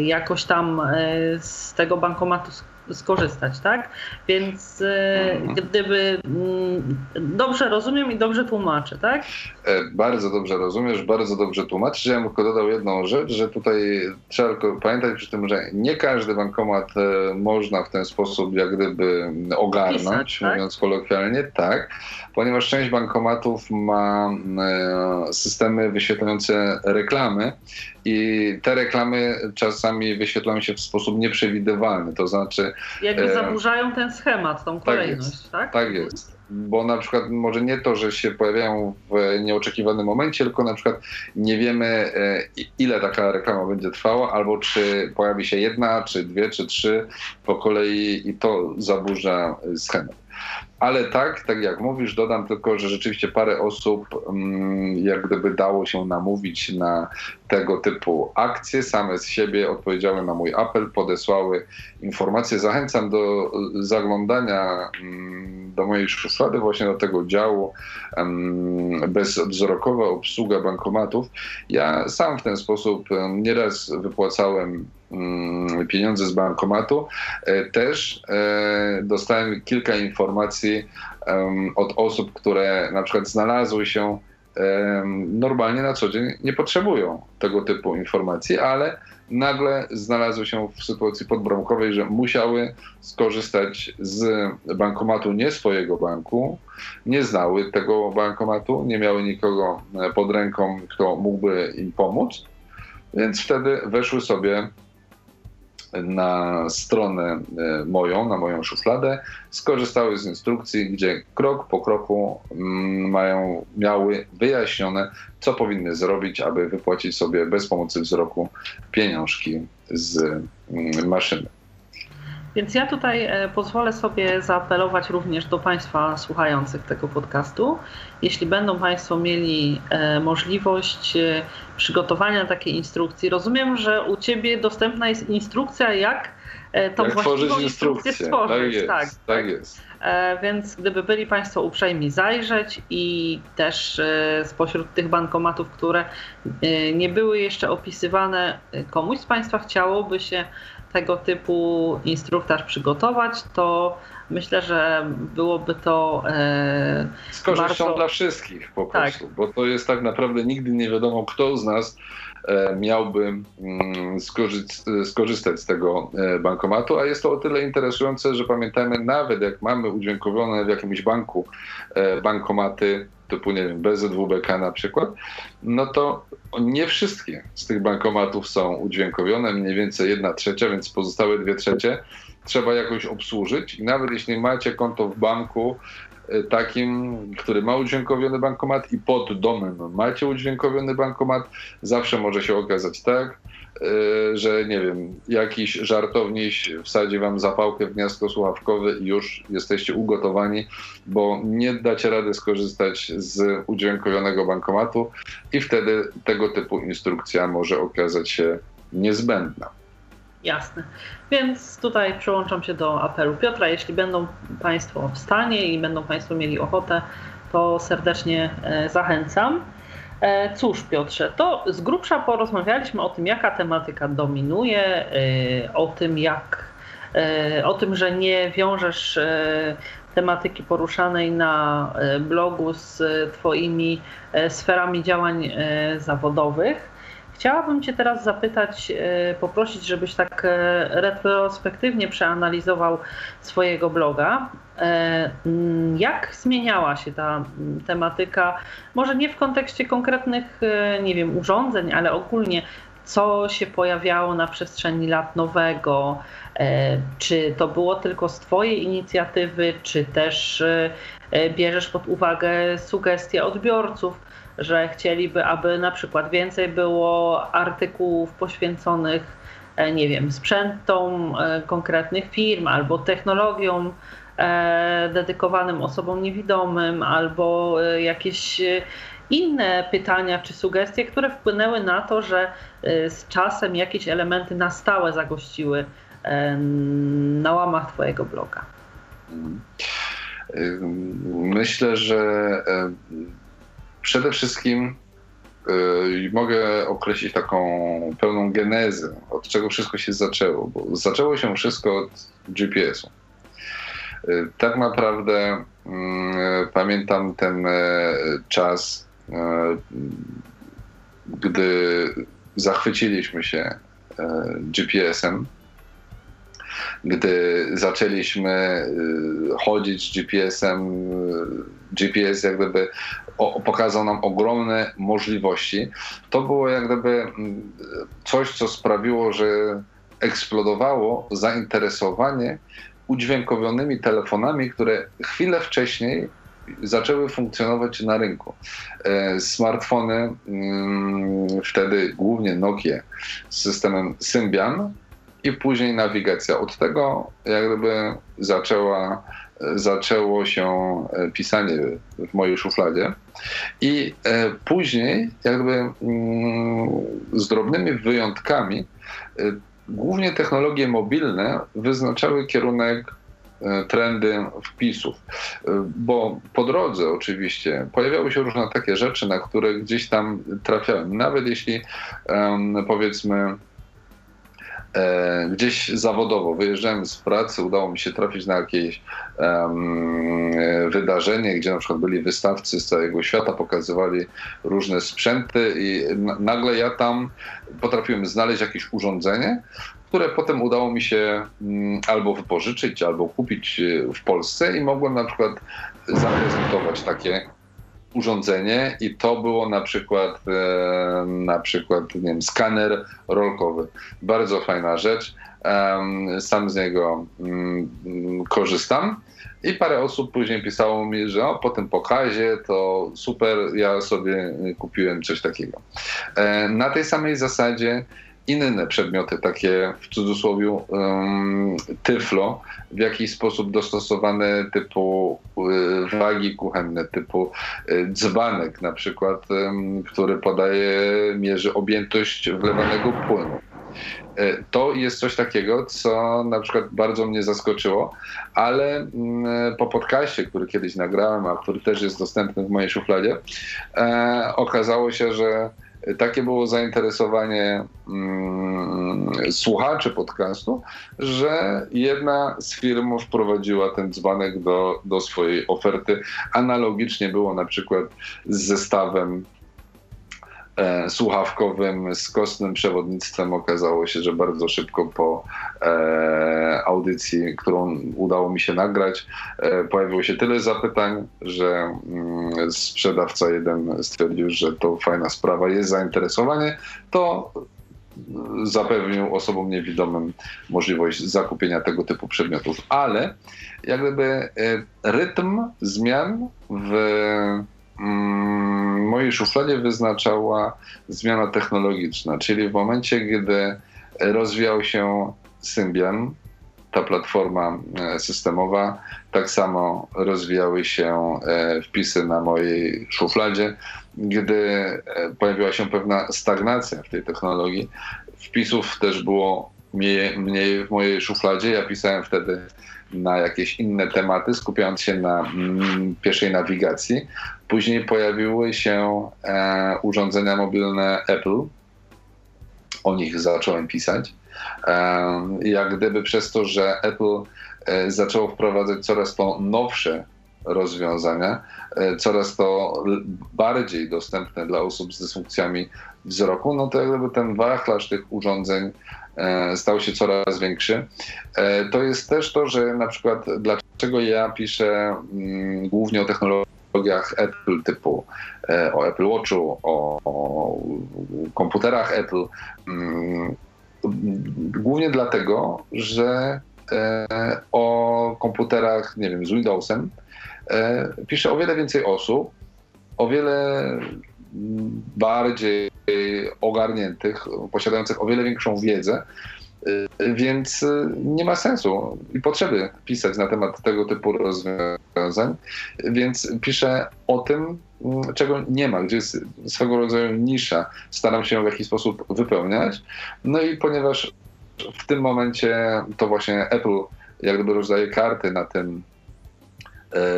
[SPEAKER 2] jakoś tam e, z tego bankomatu skorzystać, tak? Więc e, mhm. gdyby mm, dobrze rozumiem i dobrze tłumaczę, tak?
[SPEAKER 3] Bardzo dobrze rozumiesz, bardzo dobrze tłumaczysz. Ja bym tylko dodał jedną rzecz, że tutaj trzeba pamiętać przy tym, że nie każdy bankomat można w ten sposób jak gdyby ogarnąć, Pisać, tak? mówiąc kolokwialnie, tak, ponieważ część bankomatów ma systemy wyświetlające reklamy i te reklamy czasami wyświetlają się w sposób nieprzewidywalny, to znaczy...
[SPEAKER 2] Jakby e, zaburzają ten schemat, tą tak kolejność,
[SPEAKER 3] tak? Jest, tak? tak jest. Bo na przykład może nie to, że się pojawiają w nieoczekiwanym momencie, tylko na przykład nie wiemy, e, ile taka reklama będzie trwała, albo czy pojawi się jedna, czy dwie, czy trzy po kolei i to zaburza schemat. Ale tak, tak jak mówisz, dodam tylko, że rzeczywiście parę osób mm, jak gdyby dało się namówić na tego typu akcje, same z siebie odpowiedziały na mój apel, podesłały informacje. Zachęcam do zaglądania mm, do mojej szuflady, właśnie do tego działu bezwzrokowa obsługa bankomatów. Ja sam w ten sposób nieraz wypłacałem mm, pieniądze z bankomatu. E, też e, dostałem kilka informacji od osób, które na przykład znalazły się normalnie na co dzień nie potrzebują tego typu informacji, ale nagle znalazły się w sytuacji podbramkowej, że musiały skorzystać z bankomatu nie swojego banku, nie znały tego bankomatu, nie miały nikogo e, pod ręką, kto mógłby im pomóc, więc wtedy weszły sobie na stronę e, moją, na moją szufladę, skorzystały z instrukcji, gdzie krok po kroku mm, mają, miały wyjaśnione, co powinny zrobić, aby wypłacić sobie bez pomocy wzroku pieniążki z mm, maszyny.
[SPEAKER 2] Więc ja tutaj e, pozwolę sobie zaapelować również do Państwa słuchających tego podcastu. Jeśli będą Państwo mieli e, możliwość e, przygotowania takiej instrukcji, rozumiem, że u Ciebie dostępna jest instrukcja, jak tą jak właściwą instrukcję stworzyć.
[SPEAKER 3] Tak, jest, tak, tak jest.
[SPEAKER 2] Więc gdyby byli Państwo uprzejmi zajrzeć i też spośród tych bankomatów, które nie były jeszcze opisywane, komuś z Państwa chciałoby się tego typu instruktaż przygotować, to myślę, że byłoby to.
[SPEAKER 3] E, z korzyścią bardzo... dla wszystkich po tak. prostu, bo to jest tak naprawdę nigdy nie wiadomo, kto z nas e, miałby mm, skorzystać z tego e, bankomatu, a jest to o tyle interesujące, że pamiętajmy, nawet jak mamy udźwiękowione w jakimś banku e, bankomaty typu, nie wiem, BZWBK na przykład, no to nie wszystkie z tych bankomatów są udźwiękowione, mniej więcej jedna trzecia, więc pozostałe dwie trzecie trzeba jakoś obsłużyć. I nawet jeśli macie konto w banku, y, takim, który ma udźwiękowiony bankomat i pod domem macie udźwiękowiony bankomat, zawsze może się okazać tak, że nie wiem, jakiś żartowniś wsadzi wam zapałkę w gniazdko słuchawkowe i już jesteście ugotowani, bo nie dacie rady skorzystać z udźwiękowionego bankomatu i wtedy tego typu instrukcja może okazać się niezbędna.
[SPEAKER 2] Jasne. Więc tutaj przyłączam się do apelu Piotra. Jeśli będą Państwo w stanie i będą Państwo mieli ochotę, to serdecznie e, zachęcam. E, cóż, Piotrze, to z grubsza porozmawialiśmy o tym, jaka tematyka dominuje, e, o tym, jak, e, o tym, że nie wiążesz tematyki poruszanej na blogu z Twoimi sferami działań zawodowych. Chciałabym Cię teraz zapytać, poprosić, żebyś tak retrospektywnie przeanalizował swojego bloga. E, jak zmieniała się ta tematyka, może nie w kontekście konkretnych, e, nie wiem, urządzeń, ale ogólnie, co się pojawiało na przestrzeni lat nowego? E, czy to było tylko z Twojej inicjatywy, czy też bierzesz pod uwagę sugestie odbiorców, że chcieliby, aby na przykład więcej było artykułów poświęconych, nie wiem, sprzętom konkretnych firm albo technologiom E, dedykowanym osobom niewidomym albo e, jakieś e, inne pytania czy sugestie, które wpłynęły na to, że z czasem jakieś elementy na stałe zagościły na łamach Twojego bloga?
[SPEAKER 3] Myślę, że przede wszystkim mogę określić taką pełną genezę, od czego wszystko się zaczęło. Bo zaczęło się wszystko od GPS-u. Tak naprawdę mm, pamiętam ten e, czas, e, gdy zachwyciliśmy się e, GPS-em, gdy zaczęliśmy chodzić GPS-em, GPS jak gdyby pokazał nam ogromne możliwości. To było jak gdyby mm, coś, co sprawiło, że eksplodowało zainteresowanie udźwiękowionymi telefonami, które chwilę wcześniej zaczęły funkcjonować na rynku. E, smartfony, mm, wtedy głównie Nokia z systemem Symbian i później nawigacja. Od tego jak gdyby zaczęła, zaczęło się e, pisanie w mojej szufladzie i e, później jakby mm, z drobnymi wyjątkami głównie technologie mobilne wyznaczały kierunek e, trendy wpisów, e, bo po drodze oczywiście pojawiały się różne takie rzeczy, na które gdzieś tam trafiałem. Nawet jeśli powiedzmy e, gdzieś zawodowo. Wyjeżdżałem z pracy, udało mi się trafić na jakieś um, wydarzenie, gdzie na przykład byli wystawcy z całego świata, pokazywali różne sprzęty i nagle ja tam potrafiłem znaleźć jakieś urządzenie, które potem udało mi się um, albo wypożyczyć, albo kupić e, w Polsce i mogłem na przykład zaprezentować takie urządzenie i to było na przykład e, na przykład nie wiem, skaner rolkowy. Bardzo fajna rzecz. sam z niego mm, korzystam. I parę osób później pisało mi, że o, po tym pokazie to super, ja sobie kupiłem coś takiego. E, na tej samej zasadzie inne przedmioty, takie w cudzysłowie tyflo, w jakiś sposób dostosowane typu y, wagi kuchenne, typu y, dzbanek na przykład, który podaje, mierzy objętość wlewanego płynu. E, to jest coś takiego, co na przykład bardzo mnie zaskoczyło, ale mm, po podcaście, który kiedyś nagrałem, a który też jest dostępny w mojej szufladzie, e, okazało się, że takie było zainteresowanie mm, słuchaczy podcastu, że jedna z firm wprowadziła ten dzbanek do, do swojej oferty. Analogicznie było na przykład z zestawem słuchawkowym z kostnym przewodnictwem. Okazało się, że bardzo szybko po e, audycji, którą udało mi się nagrać, e, pojawiło się tyle zapytań, że mm, sprzedawca jeden stwierdził, że to fajna sprawa, jest zainteresowanie, to zapewnił osobom niewidomym możliwość zakupienia tego typu przedmiotów. Ale jak gdyby e, rytm zmian w mm, mojej szufladzie wyznaczała zmiana technologiczna, czyli w momencie, gdy rozwijał się Symbian, ta platforma e, systemowa, tak samo rozwijały się e, wpisy na mojej szufladzie. Gdy pojawiła się pewna stagnacja w tej technologii, wpisów też było mniej, mniej w mojej szufladzie. Ja pisałem wtedy na jakieś inne tematy, skupiając się na mm, nawigacji. Później pojawiły się e, urządzenia mobilne Apple. O nich zacząłem pisać. E, jak gdyby przez to, że Apple e, zaczęło wprowadzać coraz to nowsze rozwiązania, e, coraz to bardziej dostępne dla osób z dysfunkcjami wzroku, no to jakby ten wachlarz tych urządzeń e, stał się coraz większy. E, to jest też to, że na przykład dlaczego ja piszę mm, głównie o technologiach Apple typu o Apple Watchu, o, o komputerach Apple. Mm, głównie dlatego, że o komputerach, nie wiem, z Windowsem pisze o wiele więcej osób, o wiele bardziej ogarniętych, posiadających o wiele większą wiedzę, e, więc nie ma sensu i potrzeby pisać na temat tego typu rozwiązań, więc piszę o tym, czego nie ma, gdzie jest swego rodzaju nisza. Staram się ją w jakiś sposób wypełniać. No i ponieważ w tym momencie to właśnie Apple jak gdyby rozdaje karty na tym E,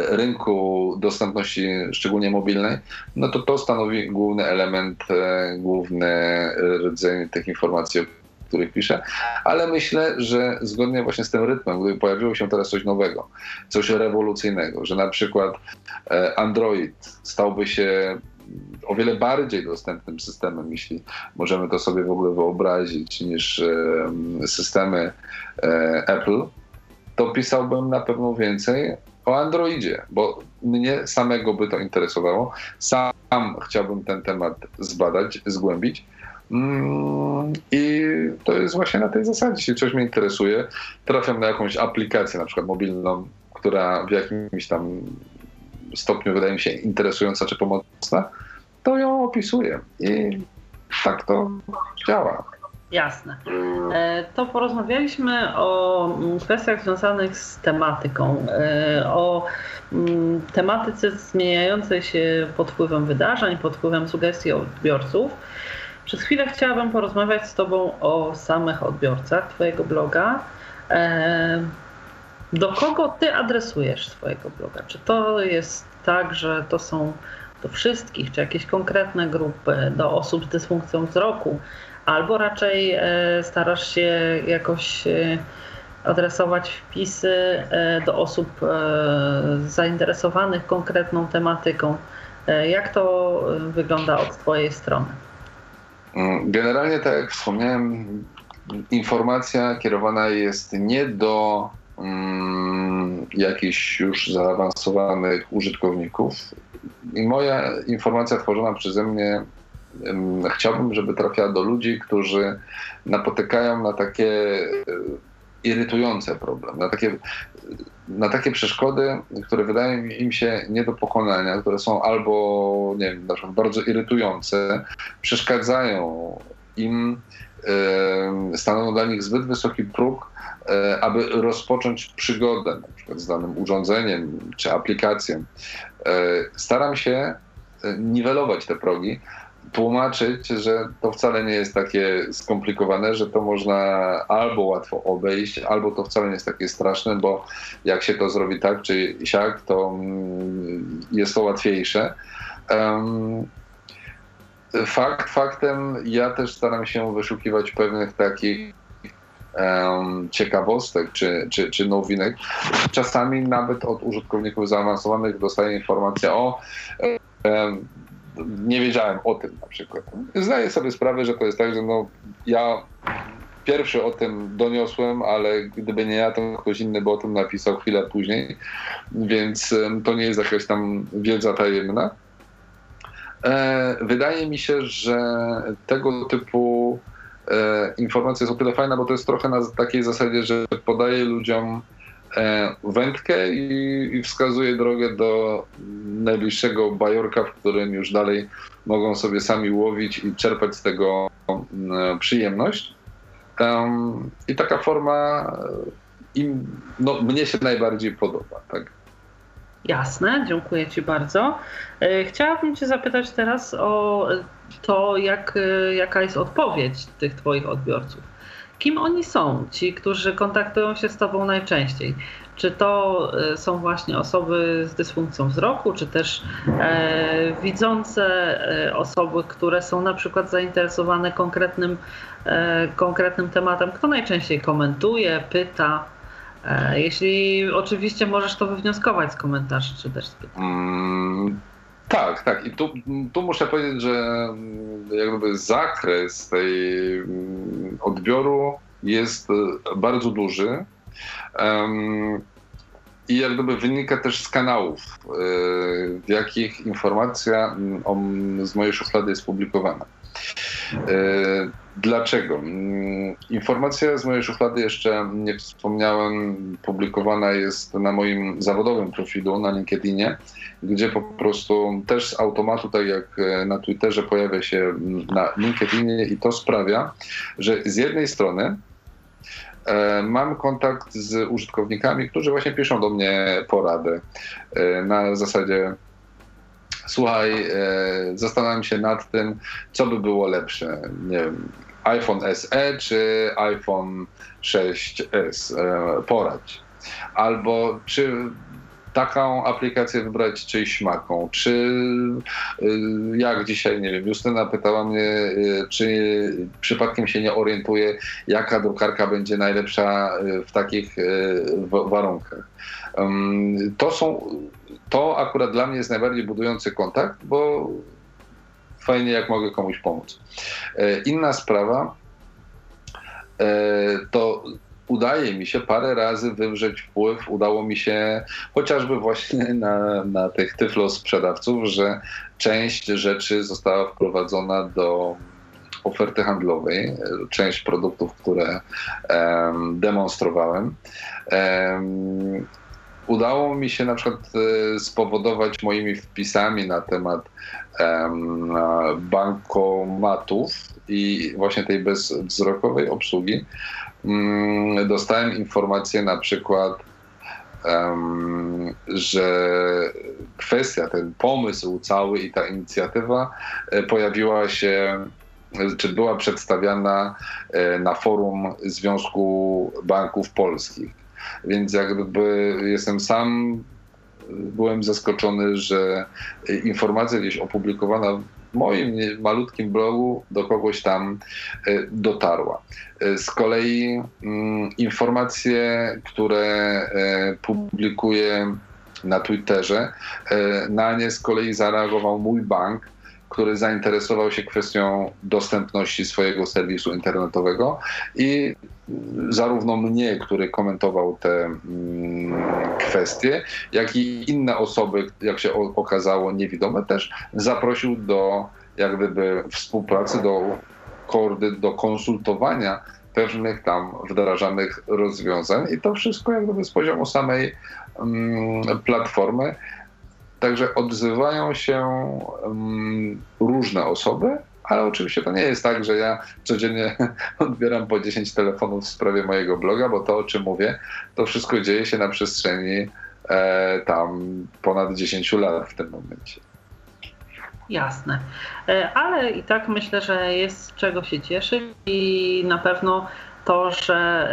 [SPEAKER 3] rynku dostępności, szczególnie mobilnej, no to to stanowi główny element, e, główny rdzeń tych informacji, o których piszę, ale myślę, że zgodnie właśnie z tym rytmem, gdyby pojawiło się teraz coś nowego, coś rewolucyjnego, że na przykład e, Android stałby się o wiele bardziej dostępnym systemem, jeśli możemy to sobie w ogóle wyobrazić, niż systemy Apple, to pisałbym na pewno więcej o Androidzie, bo mnie samego by to interesowało. Sam chciałbym ten temat zbadać, zgłębić. Mm, I to jest właśnie na tej zasadzie. Jeśli coś mnie interesuje, trafiam na jakąś aplikację, na przykład mobilną, która w jakimś tam stopniu wydaje mi się interesująca czy pomocna, to ją opisuję. I tak to działa.
[SPEAKER 2] Jasne. E, to porozmawialiśmy o mm, kwestiach związanych z tematyką, e, o mm, tematyce zmieniającej się pod wpływem wydarzeń, pod wpływem sugestii odbiorców. Przez chwilę chciałabym porozmawiać z Tobą o samych odbiorcach Twojego bloga. E, do kogo Ty adresujesz swojego bloga? Czy to jest tak, że to są do wszystkich, czy jakieś konkretne grupy, do osób z dysfunkcją wzroku? Albo raczej e, starasz się jakoś e, adresować wpisy e, do osób zainteresowanych konkretną tematyką. Jak to wygląda od Twojej strony?
[SPEAKER 3] Generalnie, tak jak wspomniałem, informacja kierowana jest nie do mm, jakichś już zaawansowanych użytkowników. I moja informacja tworzona przeze mnie chciałbym, żeby trafiała do ludzi, którzy napotykają na takie e, irytujące problemy, na takie, na takie przeszkody, które wydają im się nie do pokonania, które są albo nie wiem, bardzo irytujące, przeszkadzają im, stanowią dla nich zbyt wysoki próg, e, aby rozpocząć przygodę na przykład z danym urządzeniem czy aplikacją. E, staram się niwelować te progi, tłumaczyć, że to wcale nie jest takie skomplikowane, że to można albo łatwo obejść, albo to wcale nie jest takie straszne, bo jak się to zrobi tak czy siak, to mm, jest to łatwiejsze. Fakt faktem, ja też staram się wyszukiwać pewnych takich ciekawostek czy, czy, czy nowinek. Czasami nawet od użytkowników zaawansowanych dostaję informację o nie wiedziałem o tym na przykład. Zdaję sobie sprawę, że to jest tak, że no, ja pierwszy o tym doniosłem, ale gdyby nie ja, to ktoś inny by o tym napisał chwilę później, więc to nie jest jakaś tam wiedza tajemna. E, wydaje mi się, że tego typu e, informacja jest o tyle fajna, bo to jest trochę na takiej zasadzie, że podaje ludziom wędkę i, i wskazuje drogę do najbliższego bajorka, w którym już dalej mogą sobie sami łowić i czerpać z tego przyjemność. I taka forma im, no, mnie się najbardziej podoba. Tak?
[SPEAKER 2] Jasne, dziękuję Ci bardzo. E, chciałabym Cię zapytać teraz o to, jak, e, jaka jest odpowiedź tych Twoich odbiorców. Kim oni są, ci, którzy kontaktują się z Tobą najczęściej? Czy to e, są właśnie osoby z dysfunkcją wzroku, czy też e, widzące e, osoby, które są na przykład zainteresowane konkretnym, e, konkretnym tematem? Kto najczęściej komentuje, pyta? E, jeśli oczywiście możesz to wywnioskować z komentarzy czy też z pytań. Mm,
[SPEAKER 3] tak, tak. I tu, tu muszę powiedzieć, że mm, jakby zakres tej mm, odbioru jest e, bardzo duży. Um, i jak gdyby wynika też z kanałów, e, w jakich informacja z mojej szuflady jest publikowana. E, dlaczego? Mm, informacja z mojej szuflady jeszcze nie wspomniałem, publikowana jest na moim zawodowym profilu na LinkedInie, gdzie po prostu też z automatu, tak jak na Twitterze, pojawia się na LinkedInie i to sprawia, że z jednej strony e, mam kontakt z użytkownikami, którzy właśnie piszą do mnie poradę e, na zasadzie słuchaj, e, zastanawiam się nad tym, co by było lepsze. Nie wiem, iPhone SE czy iPhone 6s. E, poradź. Albo czy taką aplikację wybrać czy śmaką, czy jak dzisiaj, nie wiem, Justyna pytała mnie, czy przypadkiem się nie orientuje, jaka drukarka będzie najlepsza w takich warunkach. To są to akurat dla mnie jest najbardziej budujący kontakt, bo fajnie jak mogę komuś pomóc. E, inna sprawa e, to udaje mi się parę razy wywrzeć wpływ, udało mi się chociażby właśnie na, na tych tyflo sprzedawców, że część rzeczy została wprowadzona do oferty handlowej, część produktów, które um, demonstrowałem. Um, udało mi się na przykład e, spowodować moimi wpisami na temat um, bankomatów i właśnie tej bezwzrokowej obsługi. Um, dostałem informację na przykład, że kwestia, ten pomysł cały i ta inicjatywa e, pojawiła się czy była przedstawiana e, na forum Związku Banków Polskich. Więc jakby jestem sam, byłem zaskoczony, że informacja gdzieś opublikowana w moim malutkim blogu do kogoś tam e, dotarła. E, z kolei mm, informacje, które e, publikuję na Twitterze, na nie z kolei zareagował mój bank, który zainteresował się kwestią dostępności swojego serwisu internetowego i zarówno mnie, który komentował te mm, kwestie, jak i inne osoby, jak się okazało, niewidome też, zaprosił do jak gdyby współpracy, do, koordy, do konsultowania pewnych tam wdrażanych rozwiązań i to wszystko jak gdyby z poziomu samej mm, platformy. Także odzywają się um, różne osoby, ale oczywiście to nie jest tak, że ja codziennie odbieram po 10 telefonów w sprawie mojego bloga, bo to, o czym mówię, to wszystko dzieje się na przestrzeni e, tam ponad 10 lat w tym momencie.
[SPEAKER 2] Jasne. E, ale i tak myślę, że jest z czego się cieszyć i na pewno to, że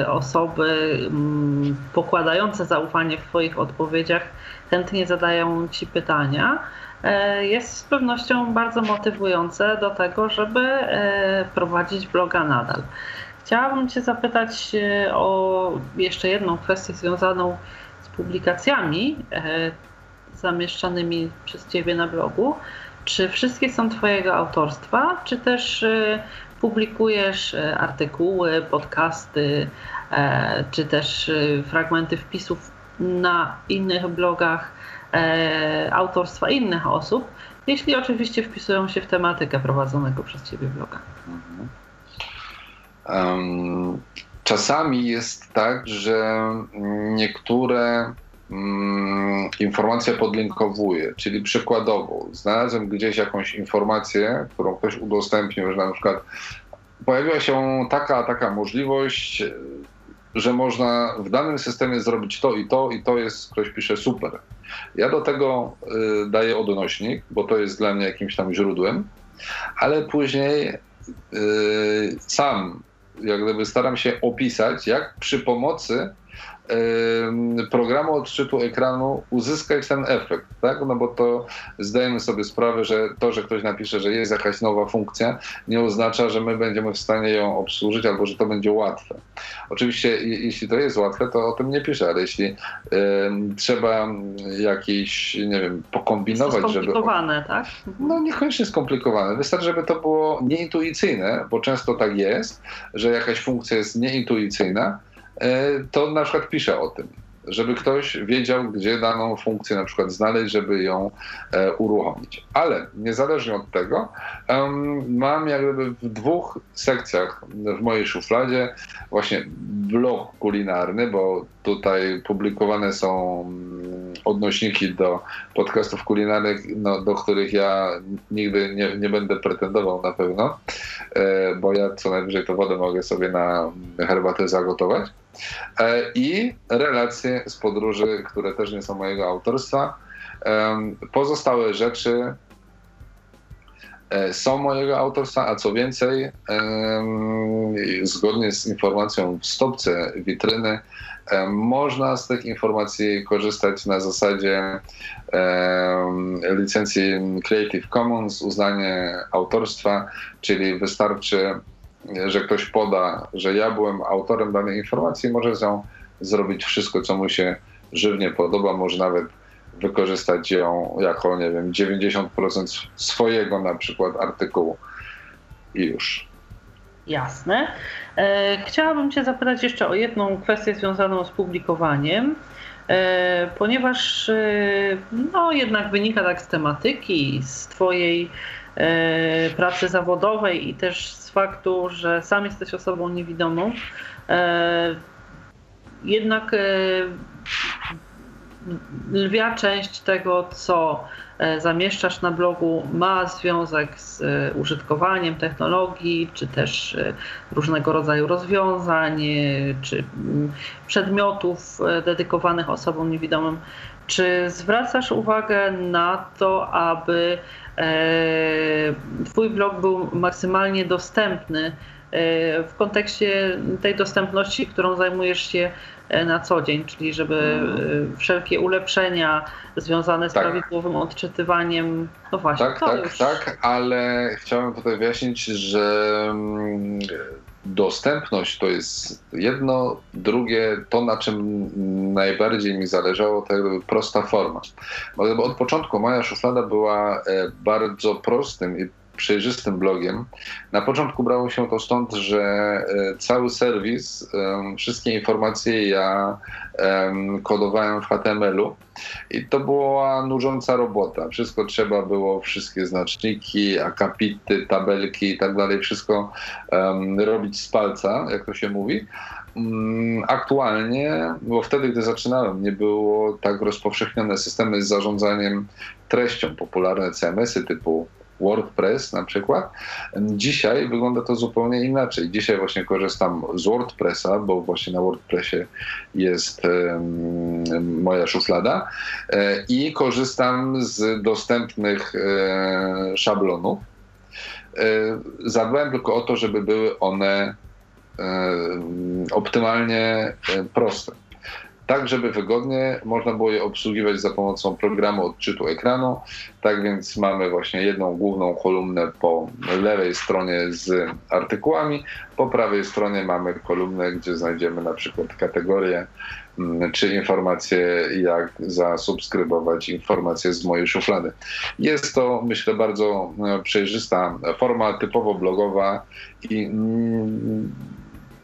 [SPEAKER 2] e, osoby mm, pokładające zaufanie w Twoich odpowiedziach chętnie zadają Ci pytania. E, jest z pewnością bardzo motywujące do tego, żeby e, prowadzić bloga nadal. Chciałabym Cię zapytać o jeszcze jedną kwestię związaną z publikacjami zamieszczanymi przez Ciebie na blogu. czy wszystkie są Twojego autorstwa, czy też publikujesz artykuły, podcasty, czy też fragmenty wpisów na innych blogach autorstwa innych osób, jeśli oczywiście wpisują się w tematykę prowadzonego przez Ciebie bloga.
[SPEAKER 3] Um, czasami jest tak, że niektóre um, informacje podlinkowuję, czyli przykładowo znalazłem gdzieś jakąś informację, którą ktoś udostępnił, że na przykład pojawiła się taka, taka możliwość, że można w danym systemie zrobić to i to i to jest, ktoś pisze super. Ja do tego y, daję odnośnik, bo to jest dla mnie jakimś tam źródłem, ale później y, sam jak gdyby staram się opisać, jak przy pomocy programu odczytu ekranu uzyskać ten efekt, tak? No bo to zdajemy sobie sprawę, że to, że ktoś napisze, że jest jakaś nowa funkcja, nie oznacza, że my będziemy w stanie ją obsłużyć albo że to będzie łatwe. Oczywiście, jeśli to jest łatwe, to o tym nie piszę, ale jeśli y, trzeba jakieś, nie wiem, pokombinować,
[SPEAKER 2] to skomplikowane, żeby. tak?
[SPEAKER 3] No niekoniecznie skomplikowane. Wystarczy, żeby to było nieintuicyjne, bo często tak jest, że jakaś funkcja jest nieintuicyjna to na przykład pisze o tym, żeby ktoś wiedział, gdzie daną funkcję na przykład znaleźć, żeby ją e, uruchomić. Ale niezależnie od tego, mam jakby w dwóch sekcjach w mojej szufladzie właśnie blog kulinarny, bo tutaj publikowane są mm, odnośniki do podcastów kulinarnych, no, do których ja nigdy nie, nie będę pretendował na pewno, e, bo ja co najwyżej to wodę mogę sobie na herbatę zagotować. E, I relacje z podróży, które też nie są mojego autorstwa. Pozostałe rzeczy e, są mojego autorstwa, a co więcej, zgodnie z informacją w stopce witryny, można z tych informacji korzystać na zasadzie licencji Creative Commons, uznanie autorstwa, czyli wystarczy że ktoś poda, że ja byłem autorem danej informacji, może z nią zrobić wszystko, co mu się żywnie podoba, może nawet wykorzystać ją jako, nie wiem, 90% swojego na przykład artykułu i już.
[SPEAKER 2] Jasne. E, chciałabym Cię zapytać jeszcze o jedną kwestię związaną z publikowaniem, e, ponieważ e, no, jednak wynika tak z tematyki, z Twojej pracy zawodowej i też z faktu, że sam jesteś osobą niewidomą, jednak lwia część tego, co zamieszczasz na blogu, ma związek z użytkowaniem technologii, czy też różnego rodzaju rozwiązań, czy mm, przedmiotów dedykowanych osobom niewidomym. Czy zwracasz uwagę na to, aby E, twój blog był maksymalnie dostępny e, w kontekście tej dostępności, którą zajmujesz się e, na co dzień, czyli żeby mhm. wszelkie ulepszenia związane z tak. prawidłowym odczytywaniem, no właśnie.
[SPEAKER 3] Tak, tak, już... tak, ale chciałem tutaj wyjaśnić, że mm, dostępność to jest jedno, drugie to, na czym najbardziej mi zależało, to jakby prosta forma. Bo od początku moja szuflada była e, bardzo prostym i przejrzystym blogiem. Na początku brało się to stąd, że e, cały serwis, wszystkie informacje ja kodowałem w HTML-u i to była nużąca robota. Wszystko trzeba było, wszystkie znaczniki, akapity, tabelki i tak dalej, wszystko robić z palca, jak to się mówi. Mm, aktualnie, bo wtedy, gdy zaczynałem, nie było tak rozpowszechnione systemy z zarządzaniem treścią, popularne CMS-y typu WordPress na przykład. Dzisiaj wygląda to zupełnie inaczej. Dzisiaj właśnie korzystam z WordPressa, bo właśnie na WordPressie jest moja szuflada e, i korzystam z dostępnych e, szablonów. E, zadbałem tylko o to, żeby były one optymalnie proste tak żeby wygodnie można było je obsługiwać za pomocą programu odczytu ekranu. Tak więc mamy właśnie jedną główną kolumnę po lewej stronie z artykułami, po prawej stronie mamy kolumnę, gdzie znajdziemy na przykład kategorie mm, czy informacje, jak zasubskrybować informacje z mojej szuflady. Jest to, myślę, bardzo e, przejrzysta forma, typowo blogowa i mm,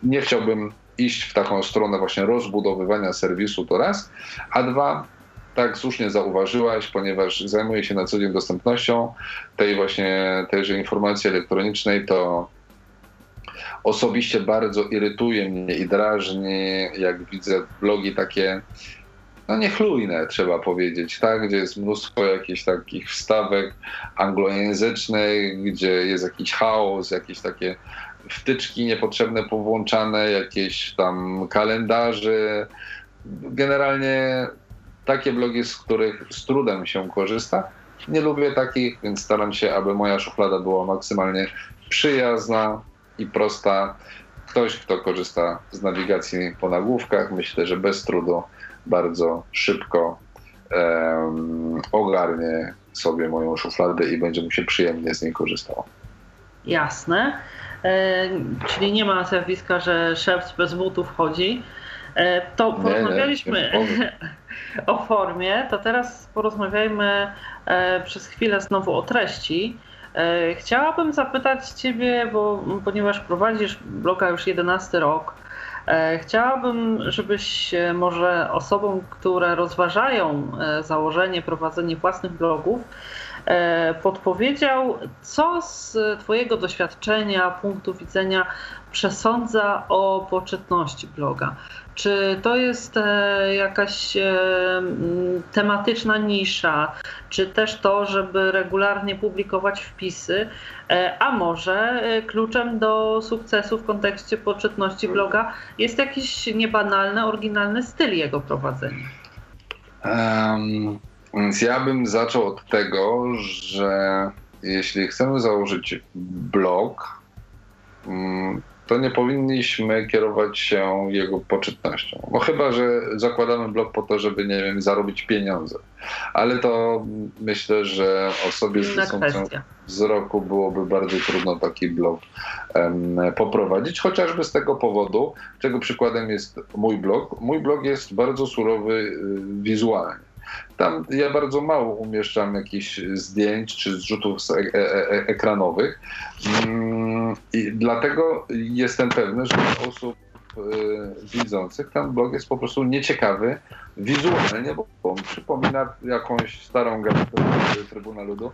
[SPEAKER 3] nie chciałbym iść w taką stronę właśnie rozbudowywania serwisu to raz, a dwa, tak słusznie zauważyłaś, ponieważ zajmuję się na co dzień dostępnością tej właśnie tejże informacji elektronicznej, to osobiście bardzo irytuje mnie i drażni, jak widzę blogi takie no niechlujne, trzeba powiedzieć, tak? gdzie jest mnóstwo jakichś takich wstawek anglojęzycznych, gdzie jest jakiś chaos, jakieś takie wtyczki niepotrzebne powłączane, jakieś tam kalendarze. Generalnie takie blogi, z których z trudem się korzysta. Nie lubię takich, więc staram się, aby moja szuflada była maksymalnie przyjazna i prosta. Ktoś, kto korzysta z nawigacji po nagłówkach, myślę, że bez trudu bardzo szybko um, ogarnie sobie moją szufladę i będzie mu się przyjemnie z niej korzystało.
[SPEAKER 2] Jasne. E, czyli nie ma zjawiska, że szef bez butów chodzi. E, to porozmawialiśmy nie, o formie, to teraz porozmawiajmy e, przez chwilę znowu o treści. Chciałabym zapytać Ciebie, bo ponieważ prowadzisz bloga już 11 rok, Chciałabym, żebyś może osobom, które rozważają założenie, prowadzenie własnych blogów, podpowiedział, co z Twojego doświadczenia, punktu widzenia przesądza o poczytności bloga. Czy to jest e, jakaś e, tematyczna nisza, czy też to, żeby regularnie publikować wpisy, a może kluczem do sukcesu w kontekście poczytności bloga jest jakiś niebanalny, oryginalny styl jego prowadzenia?
[SPEAKER 3] Um więc ja bym zaczął od tego, że jeśli chcemy założyć blog, mm, to nie powinniśmy kierować się jego poczytnością. No chyba, że zakładamy blog po to, żeby, nie wiem, zarobić pieniądze. Ale to myślę, że osobie z dysfunkcją wzroku byłoby bardzo trudno taki blog um, poprowadzić, chociażby z tego powodu, czego przykładem jest mój blog. Mój blog jest bardzo surowy y, wizualnie. Tam ja bardzo mało umieszczam jakichś zdjęć czy zrzutów e e e ekranowych. Mm, I dlatego jestem pewny, że osób y, widzących ten blog jest po prostu nieciekawy wizualnie, bo on przypomina jakąś starą gazetę Trybuna Ludu.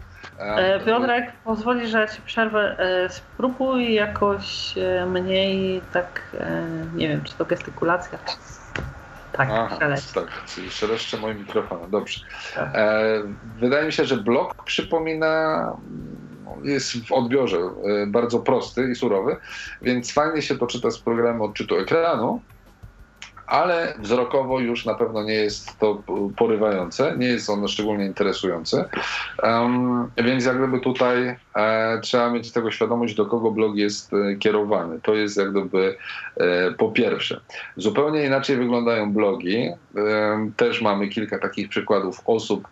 [SPEAKER 2] Piotrek, pozwoli, że ci przerwę. Spróbuj jakoś mniej tak, nie wiem, czy to gestykulacja, tak, Aha, tak,
[SPEAKER 3] czyli moim mikrofonem. Dobrze. Tak. E, wydaje mi się, że blok przypomina, jest w odbiorze e, bardzo prosty i surowy, więc fajnie się to czyta z programu odczytu ekranu, ale wzrokowo już na pewno nie jest to porywające, nie jest ono szczególnie interesujące. Um, więc jak gdyby tutaj e, trzeba mieć tego świadomość, do kogo blog jest e, kierowany. To jest jak gdyby e, po pierwsze. Zupełnie inaczej wyglądają blogi. też mamy kilka takich przykładów osób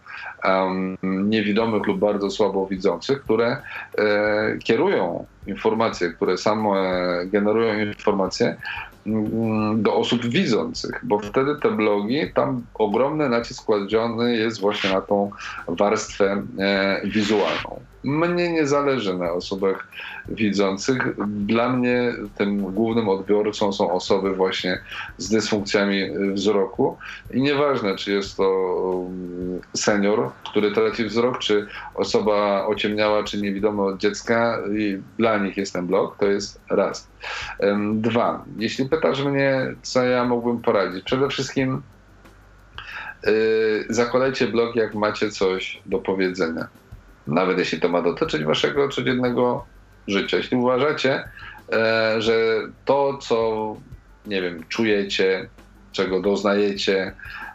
[SPEAKER 3] niewidomych lub bardzo słabo widzących, które e, kierują informacje, które samo generują informacje Mm, do osób widzących, bo wtedy te blogi, tam ogromny nacisk kładziony jest właśnie na tą warstwę e, wizualną. Mnie nie zależy na osobach widzących. Dla mnie tym głównym odbiorcą są osoby właśnie z dysfunkcjami wzroku i nieważne, czy jest to mm, senior, który traci wzrok, czy osoba ociemniała, czy niewidoma od dziecka, i dla nich jest ten blog, to jest raz. Dwa, jeśli pytasz mnie, co ja mógłbym poradzić, przede wszystkim yy, zakładajcie blog, jak macie coś do powiedzenia nawet jeśli to ma dotyczyć waszego codziennego życia. Jeśli uważacie, e, że to, co nie wiem, czujecie, czego doznajecie,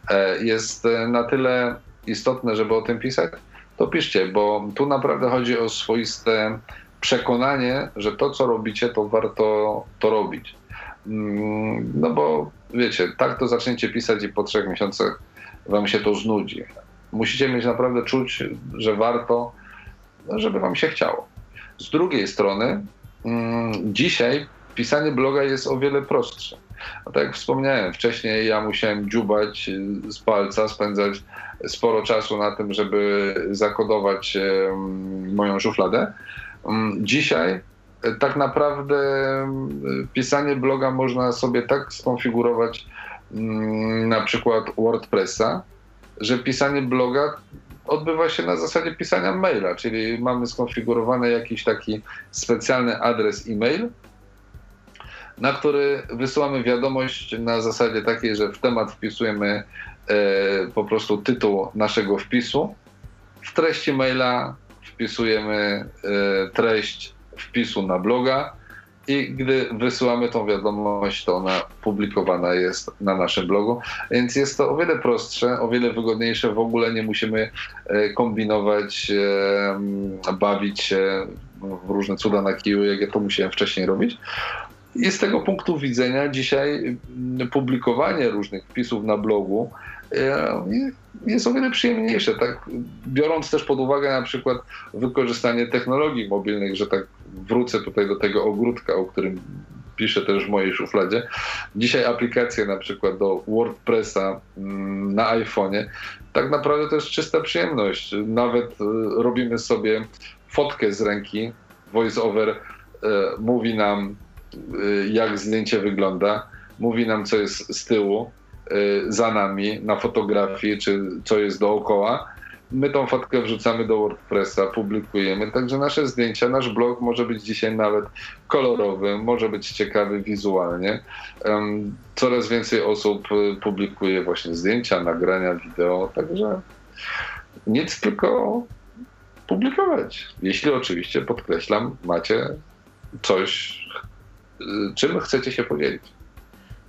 [SPEAKER 3] e, jest na tyle istotne, żeby o tym pisać, to piszcie, bo tu naprawdę chodzi o swoiste przekonanie, że to, co robicie, to warto to robić. Mm, no bo wiecie, tak to zaczniecie pisać i po trzech miesiącach wam się to znudzi. Musicie mieć naprawdę czuć, że warto żeby wam się chciało. Z drugiej strony, mm, dzisiaj pisanie bloga jest o wiele prostsze. No tak jak wspomniałem, wcześniej ja musiałem dziubać z palca, spędzać sporo czasu na tym, żeby zakodować moją szufladę. Mm, dzisiaj e, tak naprawdę pisanie bloga można sobie tak skonfigurować, mm, na przykład WordPressa, że pisanie bloga odbywa się na zasadzie pisania maila, czyli mamy skonfigurowany jakiś taki specjalny adres e-mail, na który wysyłamy wiadomość na zasadzie takiej, że w temat wpisujemy e, po prostu tytuł naszego wpisu. W treści maila wpisujemy e, treść wpisu na bloga i gdy wysyłamy tą wiadomość, to ona publikowana jest na naszym blogu. Więc jest to o wiele prostsze, o wiele wygodniejsze. W ogóle nie musimy e, kombinować, e, bawić się w różne cuda na kiju, jak ja to musiałem wcześniej robić. I z tego punktu widzenia dzisiaj publikowanie różnych wpisów na blogu jest o wiele przyjemniejsze, tak? Biorąc też pod uwagę na przykład wykorzystanie technologii mobilnych, że tak wrócę tutaj do tego ogródka, o którym piszę też w mojej szufladzie. Dzisiaj aplikacje na przykład do WordPressa mm, na iPhone'ie, tak naprawdę to jest czysta przyjemność. Nawet e, robimy sobie fotkę z ręki, voiceover e, mówi nam e, jak zdjęcie wygląda, mówi nam co jest z tyłu, za nami na fotografii, czy co jest dookoła My tą fotkę wrzucamy do WordPressa, publikujemy, także nasze zdjęcia, nasz blog może być dzisiaj nawet kolorowy, może być ciekawy wizualnie. Coraz więcej osób y, publikuje właśnie zdjęcia, nagrania, wideo, także nic tylko publikować. Jeśli oczywiście, podkreślam, macie coś, y, czym chcecie się podzielić.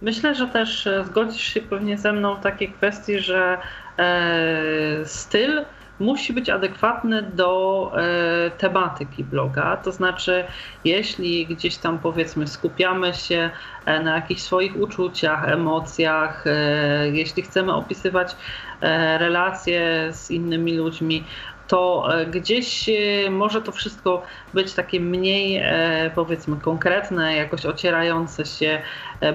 [SPEAKER 2] Myślę, że też e, zgodzisz się pewnie ze mną w takiej kwestii, że e, styl musi być adekwatny do e, tematyki bloga. To znaczy, jeśli gdzieś tam powiedzmy skupiamy się na jakichś swoich uczuciach, emocjach, jeśli chcemy opisywać relacje z innymi ludźmi, to e, gdzieś e, może to wszystko być takie mniej, e, powiedzmy, konkretne, jakoś ocierające się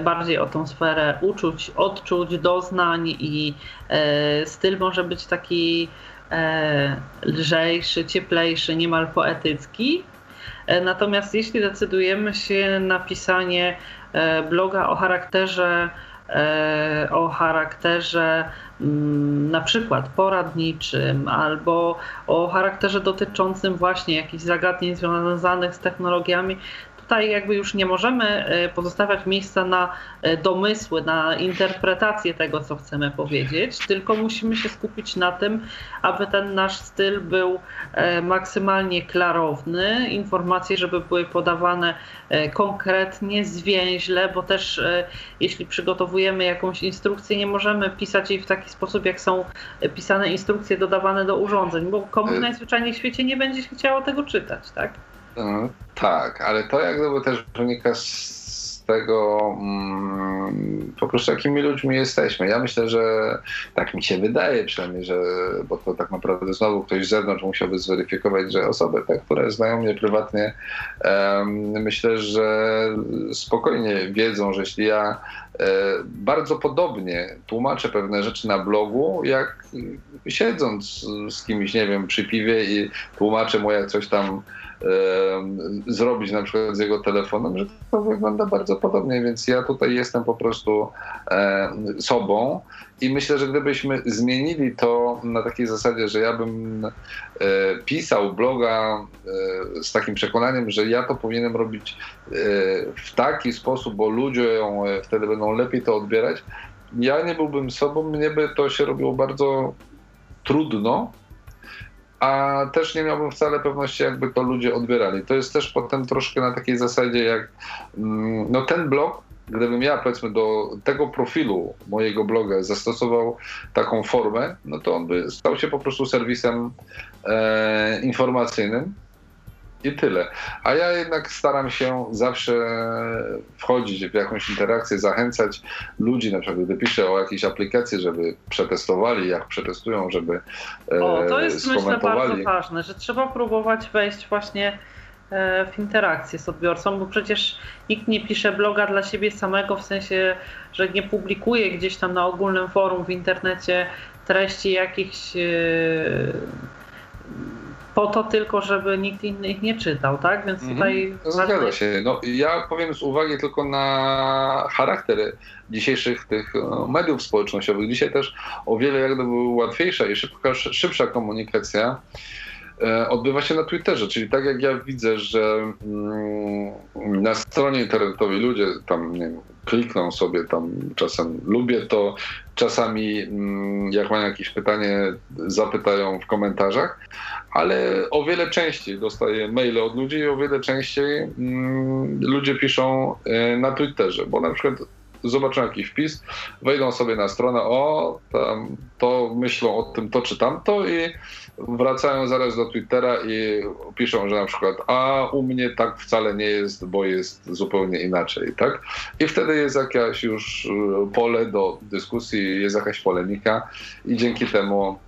[SPEAKER 2] bardziej o tą sferę uczuć, odczuć, doznań i styl może być taki lżejszy, cieplejszy, niemal poetycki. Natomiast jeśli decydujemy się na pisanie bloga o charakterze o charakterze Mm, na przykład poradniczym albo o charakterze dotyczącym właśnie jakichś zagadnień związanych z technologiami, tutaj jakby już nie możemy e, pozostawiać miejsca na e, domysły, na interpretację tego, co chcemy powiedzieć, tylko musimy się skupić na tym, aby ten nasz styl był e, maksymalnie klarowny, informacje, żeby były podawane konkretnie, zwięźle, bo też jeśli przygotowujemy jakąś instrukcję, nie możemy pisać jej w taki sposób, jak są pisane instrukcje dodawane do urządzeń, bo komuś najzwyczajniej w świecie nie będzie chciało tego czytać, tak?
[SPEAKER 3] Tak, ale to jak gdyby też wynika z tego mm, po prostu jakimi ludźmi jesteśmy. Ja myślę, że tak mi się wydaje przynajmniej, że bo to tak naprawdę znowu ktoś z zewnątrz musiałby zweryfikować, że osoby te, które znają mnie prywatnie, myślę, że spokojnie wiedzą, że jeśli ja bardzo podobnie tłumaczę pewne rzeczy na blogu, jak siedząc z kimś, nie wiem, przy piwie i tłumaczę mu jak coś tam zrobić na przykład z jego telefonem, że to wygląda bardzo podobnie, więc ja tutaj jestem po prostu sobą i myślę, że gdybyśmy zmienili to na takiej zasadzie, że ja bym e, pisał bloga e, z takim przekonaniem, że ja to powinienem robić e, w taki sposób, bo ludzie wtedy będą lepiej to odbierać, ja nie byłbym sobą, mnie by to się robiło bardzo trudno, a też nie miałbym wcale pewności, jakby to ludzie odbierali. To jest też potem troszkę na takiej zasadzie, jak mm, no ten blog, gdybym ja powiedzmy do tego profilu mojego bloga zastosował taką formę, no to on by stał się po prostu serwisem e, informacyjnym i tyle. A ja jednak staram się zawsze wchodzić w jakąś interakcję, zachęcać ludzi, na przykład gdy piszę o jakiejś aplikacji, żeby przetestowali, jak przetestują, żeby
[SPEAKER 2] e, O, to jest myślę bardzo ważne, że trzeba próbować wejść właśnie w interakcję z odbiorcą, bo przecież nikt nie pisze bloga dla siebie samego, w sensie, że nie publikuje gdzieś tam na ogólnym forum w internecie treści jakichś e, po to tylko, żeby nikt inny ich nie czytał, tak? Więc mhm. tutaj...
[SPEAKER 3] Zgadza się. No, ja powiem z uwagi tylko na charakter dzisiejszych tych no, mediów społecznościowych. Dzisiaj też o wiele jakby łatwiejsza i szybka, szybsza komunikacja e, odbywa się na Twitterze, czyli tak jak ja widzę, że mm, na stronie internetowej ludzie tam nie wiem, klikną sobie tam czasem lubię to, czasami mm, jak mają jakieś pytanie zapytają w komentarzach, ale o wiele częściej dostaję maile od ludzi i o wiele częściej mm, ludzie piszą e, na Twitterze, bo na przykład zobaczą jakiś wpis, wejdą sobie na stronę, o, tam, to myślą o tym, to czy tamto i wracają zaraz do Twittera i piszą, że na przykład, a u mnie tak wcale nie jest, bo jest zupełnie inaczej, tak? I wtedy jest jakieś już pole do dyskusji, jest jakaś polemika i dzięki temu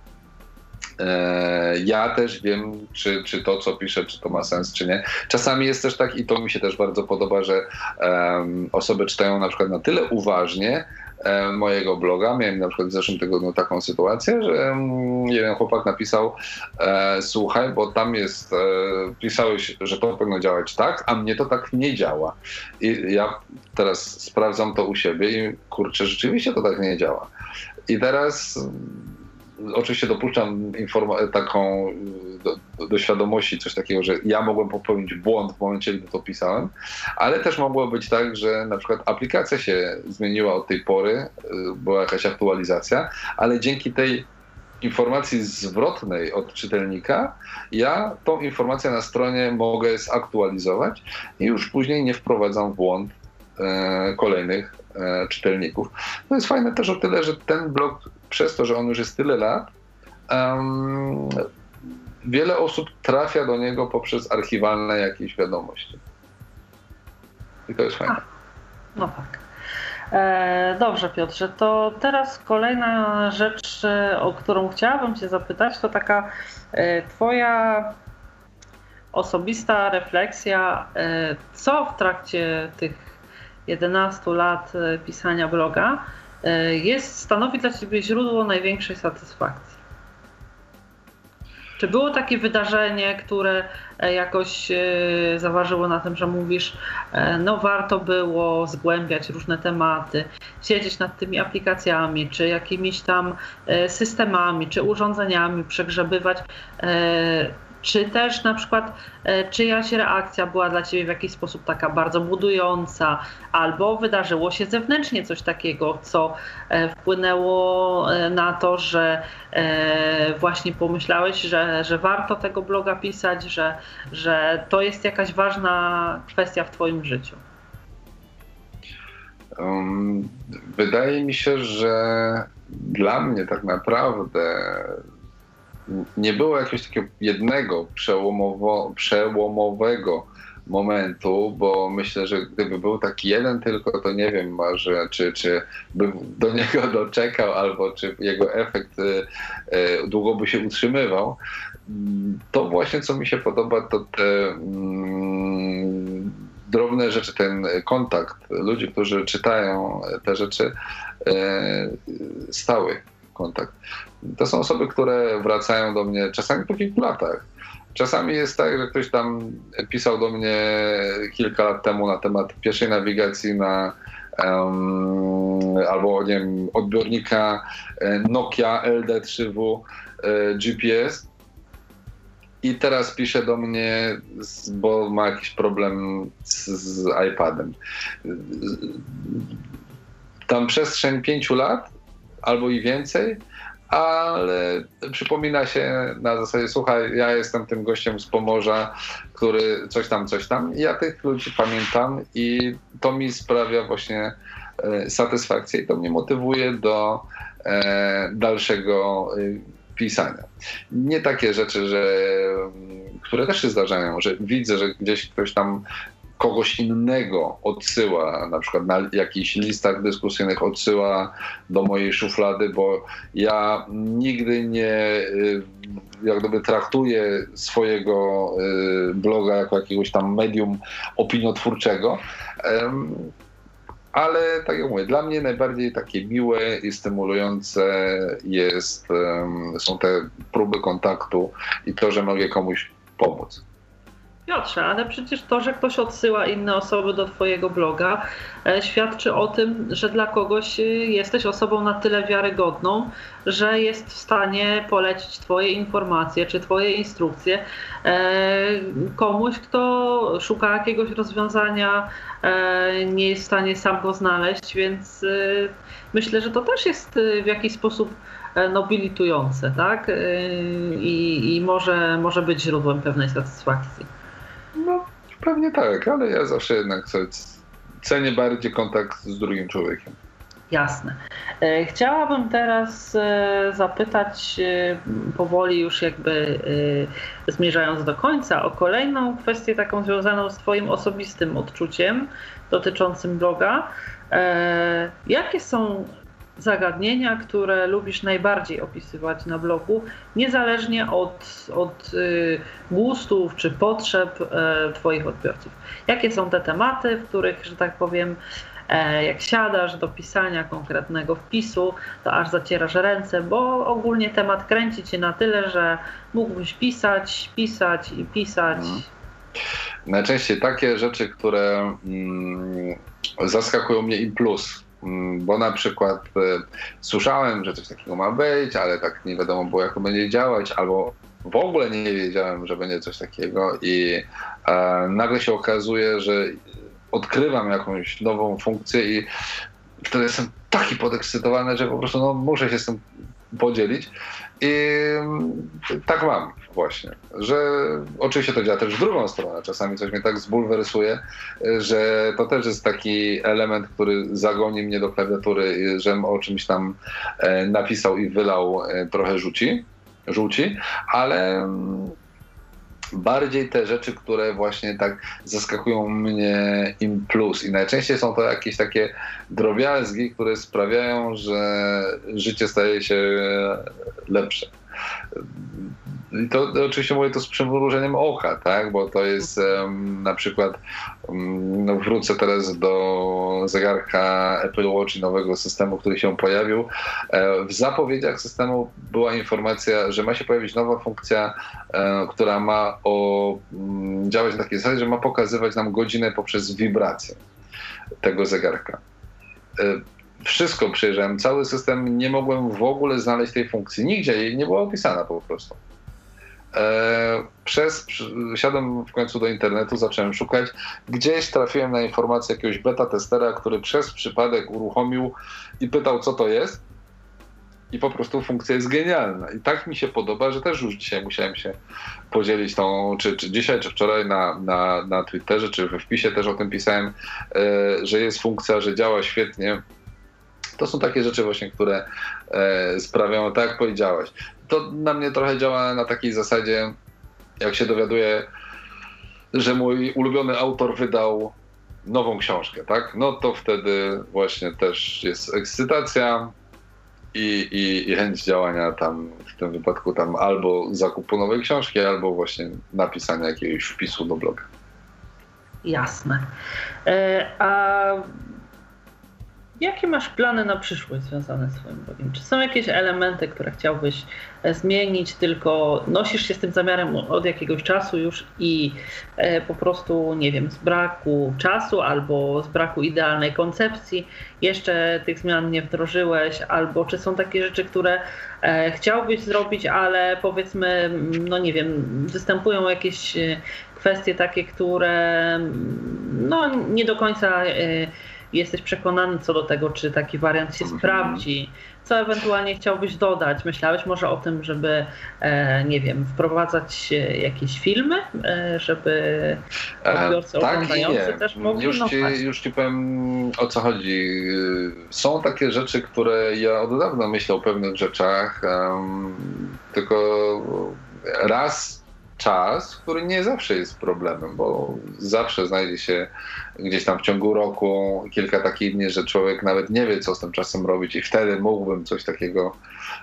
[SPEAKER 3] ja też wiem, czy, czy to, co piszę, czy to ma sens, czy nie. Czasami jest też tak, i to mi się też bardzo podoba, że um, osoby czytają na przykład na tyle uważnie, e, mojego bloga. Miałem na przykład w zeszłym tygodniu taką sytuację, że jeden chłopak napisał e, słuchaj, bo tam jest, e, pisałeś, że to powinno działać tak, a mnie to tak nie działa. I ja teraz sprawdzam to u siebie i kurczę, rzeczywiście to tak nie działa. I teraz oczywiście dopuszczam taką do, do, do, świadomości coś takiego, że ja mogłem popełnić błąd w momencie, gdy to pisałem, ale też mogło być tak, że na przykład aplikacja się zmieniła od tej pory, y, była jakaś aktualizacja, ale dzięki tej informacji zwrotnej od czytelnika, ja tą informację na stronie mogę zaktualizować i już później nie wprowadzam w błąd e, kolejnych e, czytelników. To jest fajne też o tyle, że ten blog przez to, że on już jest tyle lat, um, wiele osób trafia do niego poprzez archiwalne jakieś wiadomości. I to jest fajne. A,
[SPEAKER 2] no tak. E, dobrze, Piotrze, to teraz kolejna rzecz, e, o którą chciałabym Cię zapytać, to taka e, Twoja osobista refleksja, co w trakcie tych 11 lat pisania bloga E, jest, stanowi dla Ciebie źródło największej satysfakcji? Czy było takie wydarzenie, które e, jakoś e, zaważyło na tym, że mówisz, no warto było zgłębiać różne tematy, siedzieć nad tymi aplikacjami, czy jakimiś tam systemami, czy urządzeniami, przegrzebywać czy też na przykład e, czyjaś reakcja była dla ciebie w jakiś sposób taka bardzo budująca, albo wydarzyło się zewnętrznie coś takiego, co e, wpłynęło e, na to, że właśnie pomyślałeś, że, że warto tego bloga pisać, że, że to jest jakaś ważna kwestia w Twoim życiu?
[SPEAKER 3] Um, wydaje mi się, że dla mnie tak naprawdę nie było jakiegoś takiego jednego przełomowo, przełomowego momentu, bo myślę, że gdyby był taki jeden tylko, to nie wiem może, czy, czy bym do niego doczekał, albo czy jego efekt y, y, długo by się utrzymywał. To właśnie, co mi się podoba, to te mm, drobne rzeczy, ten kontakt ludzi, którzy czytają te rzeczy, y, stały kontakt. To są osoby, które wracają do mnie czasami po kilku latach. Czasami jest tak, że ktoś tam pisał do mnie kilka lat temu na temat pierwszej nawigacji na um, albo nie wiem, odbiornika e, Nokia LD3W e, GPS. I teraz pisze do mnie, bo ma jakiś problem z, z iPadem. Tam przestrzeń pięciu lat albo i więcej, ale przypomina się na zasadzie, słuchaj, ja jestem tym gościem z Pomorza, który coś tam, coś tam. I ja tych ludzi pamiętam i to mi sprawia właśnie e, satysfakcję i to mnie motywuje do e, dalszego e, pisania. Nie takie rzeczy, że, które też się zdarzają, że widzę, że gdzieś ktoś tam kogoś innego odsyła, na przykład na jakichś listach dyskusyjnych odsyła do mojej szuflady, bo ja nigdy nie y, jak gdyby traktuję swojego y, bloga jako jakiegoś tam medium opiniotwórczego. Ale tak jak mówię, dla mnie najbardziej takie miłe i stymulujące jest, są te próby kontaktu i to, że mogę komuś pomóc.
[SPEAKER 2] Piotrze, ale przecież to, że ktoś odsyła inne osoby do Twojego bloga, e, świadczy o tym, że dla kogoś e, jesteś osobą na tyle wiarygodną, że jest w stanie polecić Twoje informacje czy Twoje instrukcje e, komuś, kto szuka jakiegoś rozwiązania, nie jest w stanie sam go znaleźć, więc myślę, że to też jest w jakiś sposób nobilitujące, tak? I, i może, może być źródłem pewnej satysfakcji.
[SPEAKER 3] No, pewnie tak, ale ja zawsze jednak cenię bardziej kontakt z drugim człowiekiem.
[SPEAKER 2] Jasne. E, chciałabym teraz e, zapytać e, powoli już jakby zmierzając do końca o kolejną kwestię taką związaną z twoim osobistym odczuciem dotyczącym bloga. Jakie są zagadnienia, które lubisz najbardziej opisywać na blogu, niezależnie od, od y, gustów czy potrzeb e, Twoich odbiorców. Jakie są te tematy, w których, że tak powiem, e, jak siadasz do pisania konkretnego wpisu, to aż zacierasz ręce, bo ogólnie temat kręci cię na tyle, że mógłbyś pisać, pisać i pisać. Hmm.
[SPEAKER 3] Najczęściej takie rzeczy, które mm, zaskakują mnie im plus bo na przykład e, słyszałem, że coś takiego ma być, ale tak nie wiadomo było, jak to będzie działać, albo w ogóle nie wiedziałem, że będzie coś takiego i e, nagle się okazuje, że odkrywam jakąś nową funkcję i wtedy jestem taki podekscytowany, że po prostu no, muszę się z tym podzielić. I mm, tak mam właśnie, że oczywiście to działa też w drugą stronę. Czasami coś mnie tak zbulwersuje, że to też jest taki element, który zagoni mnie do klawiatury, żem o czymś tam e, napisał i wylał e, trochę rzuci, rzuci, ale mm, bardziej te rzeczy, które właśnie tak zaskakują mnie im plus. I najczęściej są to jakieś takie drobiazgi, które sprawiają, że życie staje się lepsze. To, to, oczywiście mówię to z przymrużeniem oka, tak? bo to jest um, na przykład, um, wrócę teraz do zegarka Apple Watch i nowego systemu, który się pojawił. E, w zapowiedziach systemu była informacja, że ma się pojawić nowa funkcja, e, która ma o, um, działać na takiej zasadzie, że ma pokazywać nam godzinę poprzez wibrację tego zegarka. Wszystko przejrzałem, cały system, nie mogłem w ogóle znaleźć tej funkcji. Nigdzie jej nie była opisana po prostu. E, przez, siadłem w końcu do internetu, zacząłem szukać. Gdzieś trafiłem na informację jakiegoś beta testera, który przez przypadek uruchomił i pytał, co to jest. I po prostu funkcja jest genialna. I tak mi się podoba, że też już dzisiaj musiałem się podzielić tą, czy, czy dzisiaj, czy wczoraj na, na, na Twitterze, czy we wpisie też o tym pisałem, e, że jest funkcja, że działa świetnie. To są takie rzeczy właśnie, które e, sprawiają, tak jak powiedziałeś, to na mnie trochę działa na takiej zasadzie, jak się dowiaduję, że mój ulubiony autor wydał nową książkę, tak? No to wtedy właśnie też jest ekscytacja i, i, i chęć działania tam, w tym wypadku tam albo zakupu nowej książki, albo właśnie napisania jakiegoś wpisu do bloga.
[SPEAKER 2] Jasne. E, a Jakie masz plany na przyszłość związane z swoim blogiem? Czy są jakieś elementy, które chciałbyś e, zmienić, tylko nosisz się z tym zamiarem od jakiegoś czasu już i e, po prostu, nie wiem, z braku czasu albo z braku idealnej koncepcji jeszcze tych zmian nie wdrożyłeś, albo czy są takie rzeczy, które e, chciałbyś zrobić, ale powiedzmy, no nie wiem, występują jakieś kwestie takie, które no nie do końca jesteś przekonany co do tego, czy taki wariant się mhm. sprawdzi, co ewentualnie chciałbyś dodać? Myślałeś może o tym, żeby, e, nie wiem, wprowadzać jakieś filmy, e, żeby e, odbiorcy tak oglądający też mogli
[SPEAKER 3] już ci, już ci powiem o co chodzi. Są takie rzeczy, które ja od dawna myślę o pewnych rzeczach, tylko raz czas, który nie zawsze jest problemem, bo zawsze znajdzie się gdzieś tam w ciągu roku kilka takich dni, że człowiek nawet nie wie, co z tym czasem robić i wtedy mógłbym coś takiego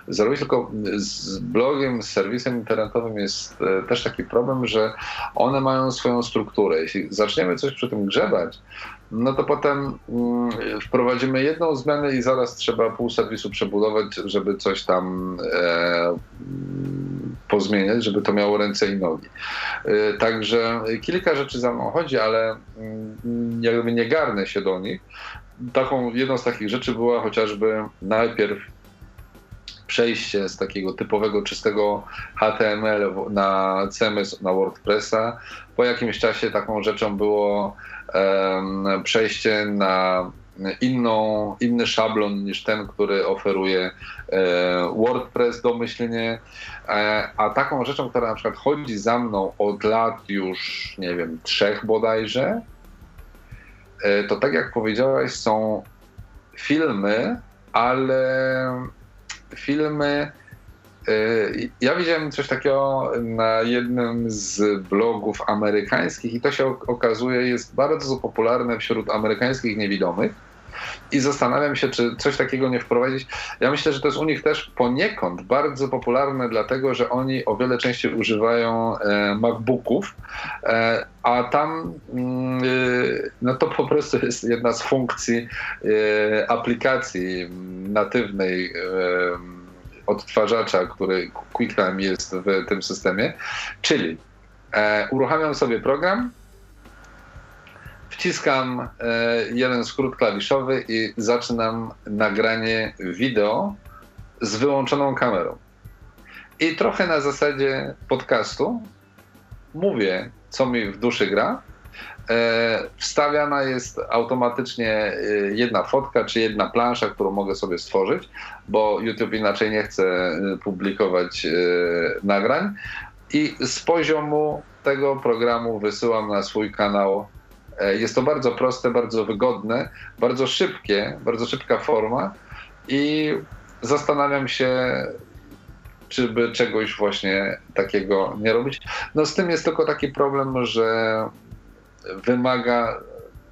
[SPEAKER 3] zrobić. Tylko z blogiem, z serwisem internetowym jest e, też taki problem, że one mają swoją strukturę. Jeśli zaczniemy coś przy tym grzebać, no to potem mm, wprowadzimy jedną zmianę i zaraz trzeba pół serwisu przebudować, żeby coś tam e, pozmieniać, żeby to miało ręce i nogi. E, także kilka rzeczy za mną chodzi, ale mm, jakby nie garnę się do nich. Taką, jedną z takich rzeczy była chociażby najpierw przejście z takiego typowego, czystego HTML na CMS, na WordPressa. Po jakimś czasie taką rzeczą było przejście na inną, inny szablon niż ten, który oferuje e, WordPress domyślnie. E, a taką rzeczą, która na przykład chodzi za mną od lat już, nie wiem, trzech bodajże, e, to tak jak powiedziałaś, są filmy, ale filmy. Y, ja widziałem coś takiego na jednym z blogów amerykańskich i to się okazuje jest bardzo popularne wśród amerykańskich niewidomych. I zastanawiam się, czy coś takiego nie wprowadzić. Ja myślę, że to jest u nich też poniekąd bardzo popularne, dlatego że oni o wiele częściej używają e, MacBooków, e, a tam mm, e, no to po prostu jest jedna z funkcji aplikacji natywnej odtwarzacza, który QuickTime jest w tym systemie, czyli uruchamiam sobie program, wciskam e, jeden skrót klawiszowy i zaczynam nagranie wideo z wyłączoną kamerą. I trochę na zasadzie podcastu mówię, co mi w duszy gra. E, wstawiana jest automatycznie e, jedna fotka czy jedna plansza, którą mogę sobie stworzyć, bo YouTube inaczej nie chce publikować nagrań. I z poziomu tego programu wysyłam na swój kanał E, jest to bardzo proste, bardzo wygodne, bardzo szybkie, bardzo szybka forma i zastanawiam się, czy by czegoś właśnie takiego nie robić. No z tym jest tylko taki problem, że wymaga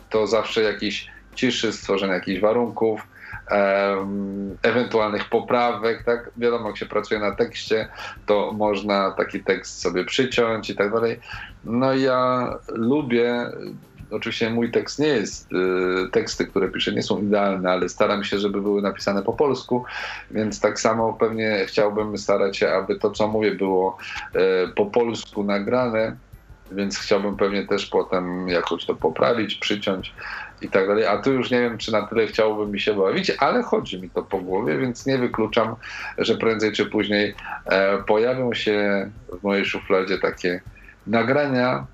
[SPEAKER 3] to zawsze jakiejś ciszy, stworzenia jakichś warunków, ewentualnych poprawek, tak? Wiadomo, jak się pracuje na tekście, to można taki tekst sobie przyciąć i tak dalej. No ja lubię oczywiście mój tekst nie jest, y, teksty, które piszę nie są idealne, ale staram się, żeby były napisane po polsku, więc tak samo pewnie chciałbym starać się, aby to, co mówię, było y, po polsku nagrane, więc chciałbym pewnie też potem jakoś to poprawić, przyciąć i tak dalej. A tu już nie wiem, czy na tyle chciałbym mi się bawić, ale chodzi mi to po głowie, więc nie wykluczam, że prędzej czy później e, pojawią się w mojej szufladzie takie nagrania,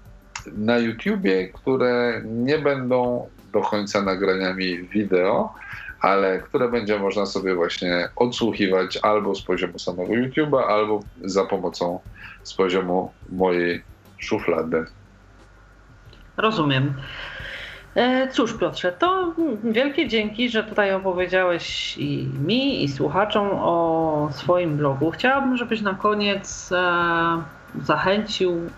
[SPEAKER 3] na YouTubie, które nie będą do końca nagraniami wideo, ale które będzie można sobie właśnie odsłuchiwać albo z poziomu samego YouTube'a, albo za pomocą z poziomu mojej szuflady.
[SPEAKER 2] Rozumiem. E, cóż, Piotrze, to wielkie dzięki, że tutaj opowiedziałeś i mi, i słuchaczom o swoim blogu. Chciałabym, żebyś na koniec e, zachęcił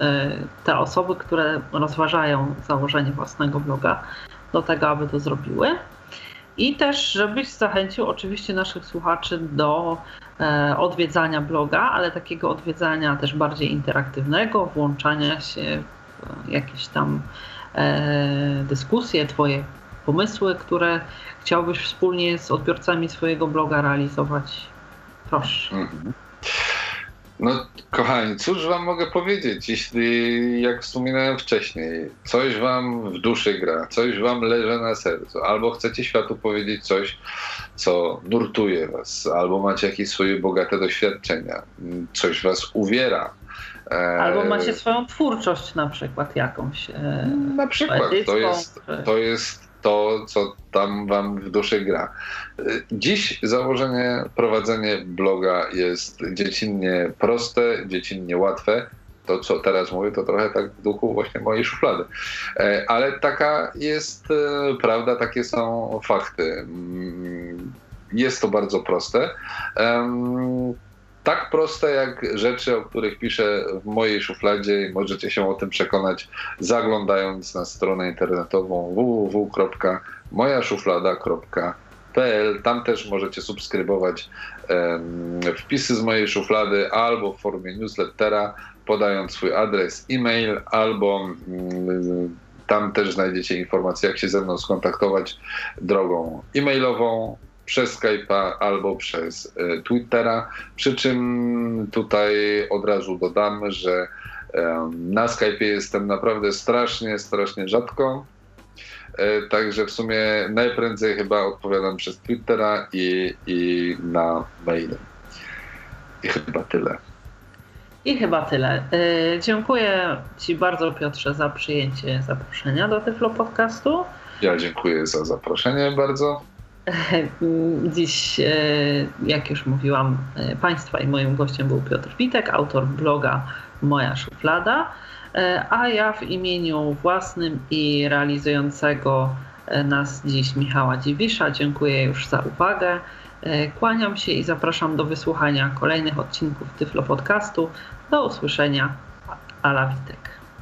[SPEAKER 2] E, te osoby, które rozważają założenie własnego bloga, do tego, aby to zrobiły. I też, żebyś zachęcił oczywiście naszych słuchaczy do e, odwiedzania bloga, ale takiego odwiedzania też bardziej interaktywnego, włączania się w jakieś tam e, dyskusje, Twoje pomysły, które chciałbyś wspólnie z odbiorcami swojego bloga realizować. Proszę. Mhm.
[SPEAKER 3] No, kochani, cóż wam mogę powiedzieć, jeśli, jak wspominałem wcześniej, coś wam w duszy gra, coś wam leży na sercu, albo chcecie światu powiedzieć coś, co nurtuje was, albo macie jakieś swoje bogate doświadczenia, coś was uwiera.
[SPEAKER 2] Albo macie swoją twórczość na przykład jakąś. E,
[SPEAKER 3] na przykład, to jest, to jest to, co tam wam w duszy gra. Dziś założenie, prowadzenie bloga jest dziecinnie proste, dziecinnie łatwe. To, co teraz mówię, to trochę tak w duchu właśnie mojej szuflady. E, ale taka jest e, prawda, takie są fakty. Mm, jest to bardzo proste. Tak proste jak rzeczy, o których piszę w mojej szufladzie i możecie się o tym przekonać zaglądając na stronę internetową www.mojaszuflada.pl. Tam też możecie subskrybować um, wpisy z mojej szuflady albo w formie newslettera, podając swój adres e-mail, albo um, tam też znajdziecie informacje, jak się ze mną skontaktować drogą e-mailową, przez Skype'a albo przez e, Twittera. Przy czym tutaj od razu dodam, że na Skype'ie jestem naprawdę strasznie, strasznie rzadko. E, także w sumie najprędzej chyba odpowiadam przez Twittera i, i na maile. I chyba tyle.
[SPEAKER 2] I chyba tyle. E, dziękuję Ci bardzo, Piotrze, za przyjęcie zaproszenia do Tyflo Podcastu.
[SPEAKER 3] Ja dziękuję za zaproszenie bardzo.
[SPEAKER 2] Dziś, e, jak już mówiłam, e, Państwa i moim gościem był Piotr Witek, autor bloga Moja Szuflada, e, a ja w imieniu własnym i realizującego nas dziś Michała Dziwisza dziękuję już za uwagę. Kłaniam się i zapraszam do wysłuchania kolejnych odcinków Tyflo Podcastu. Do usłyszenia. Ala Witek.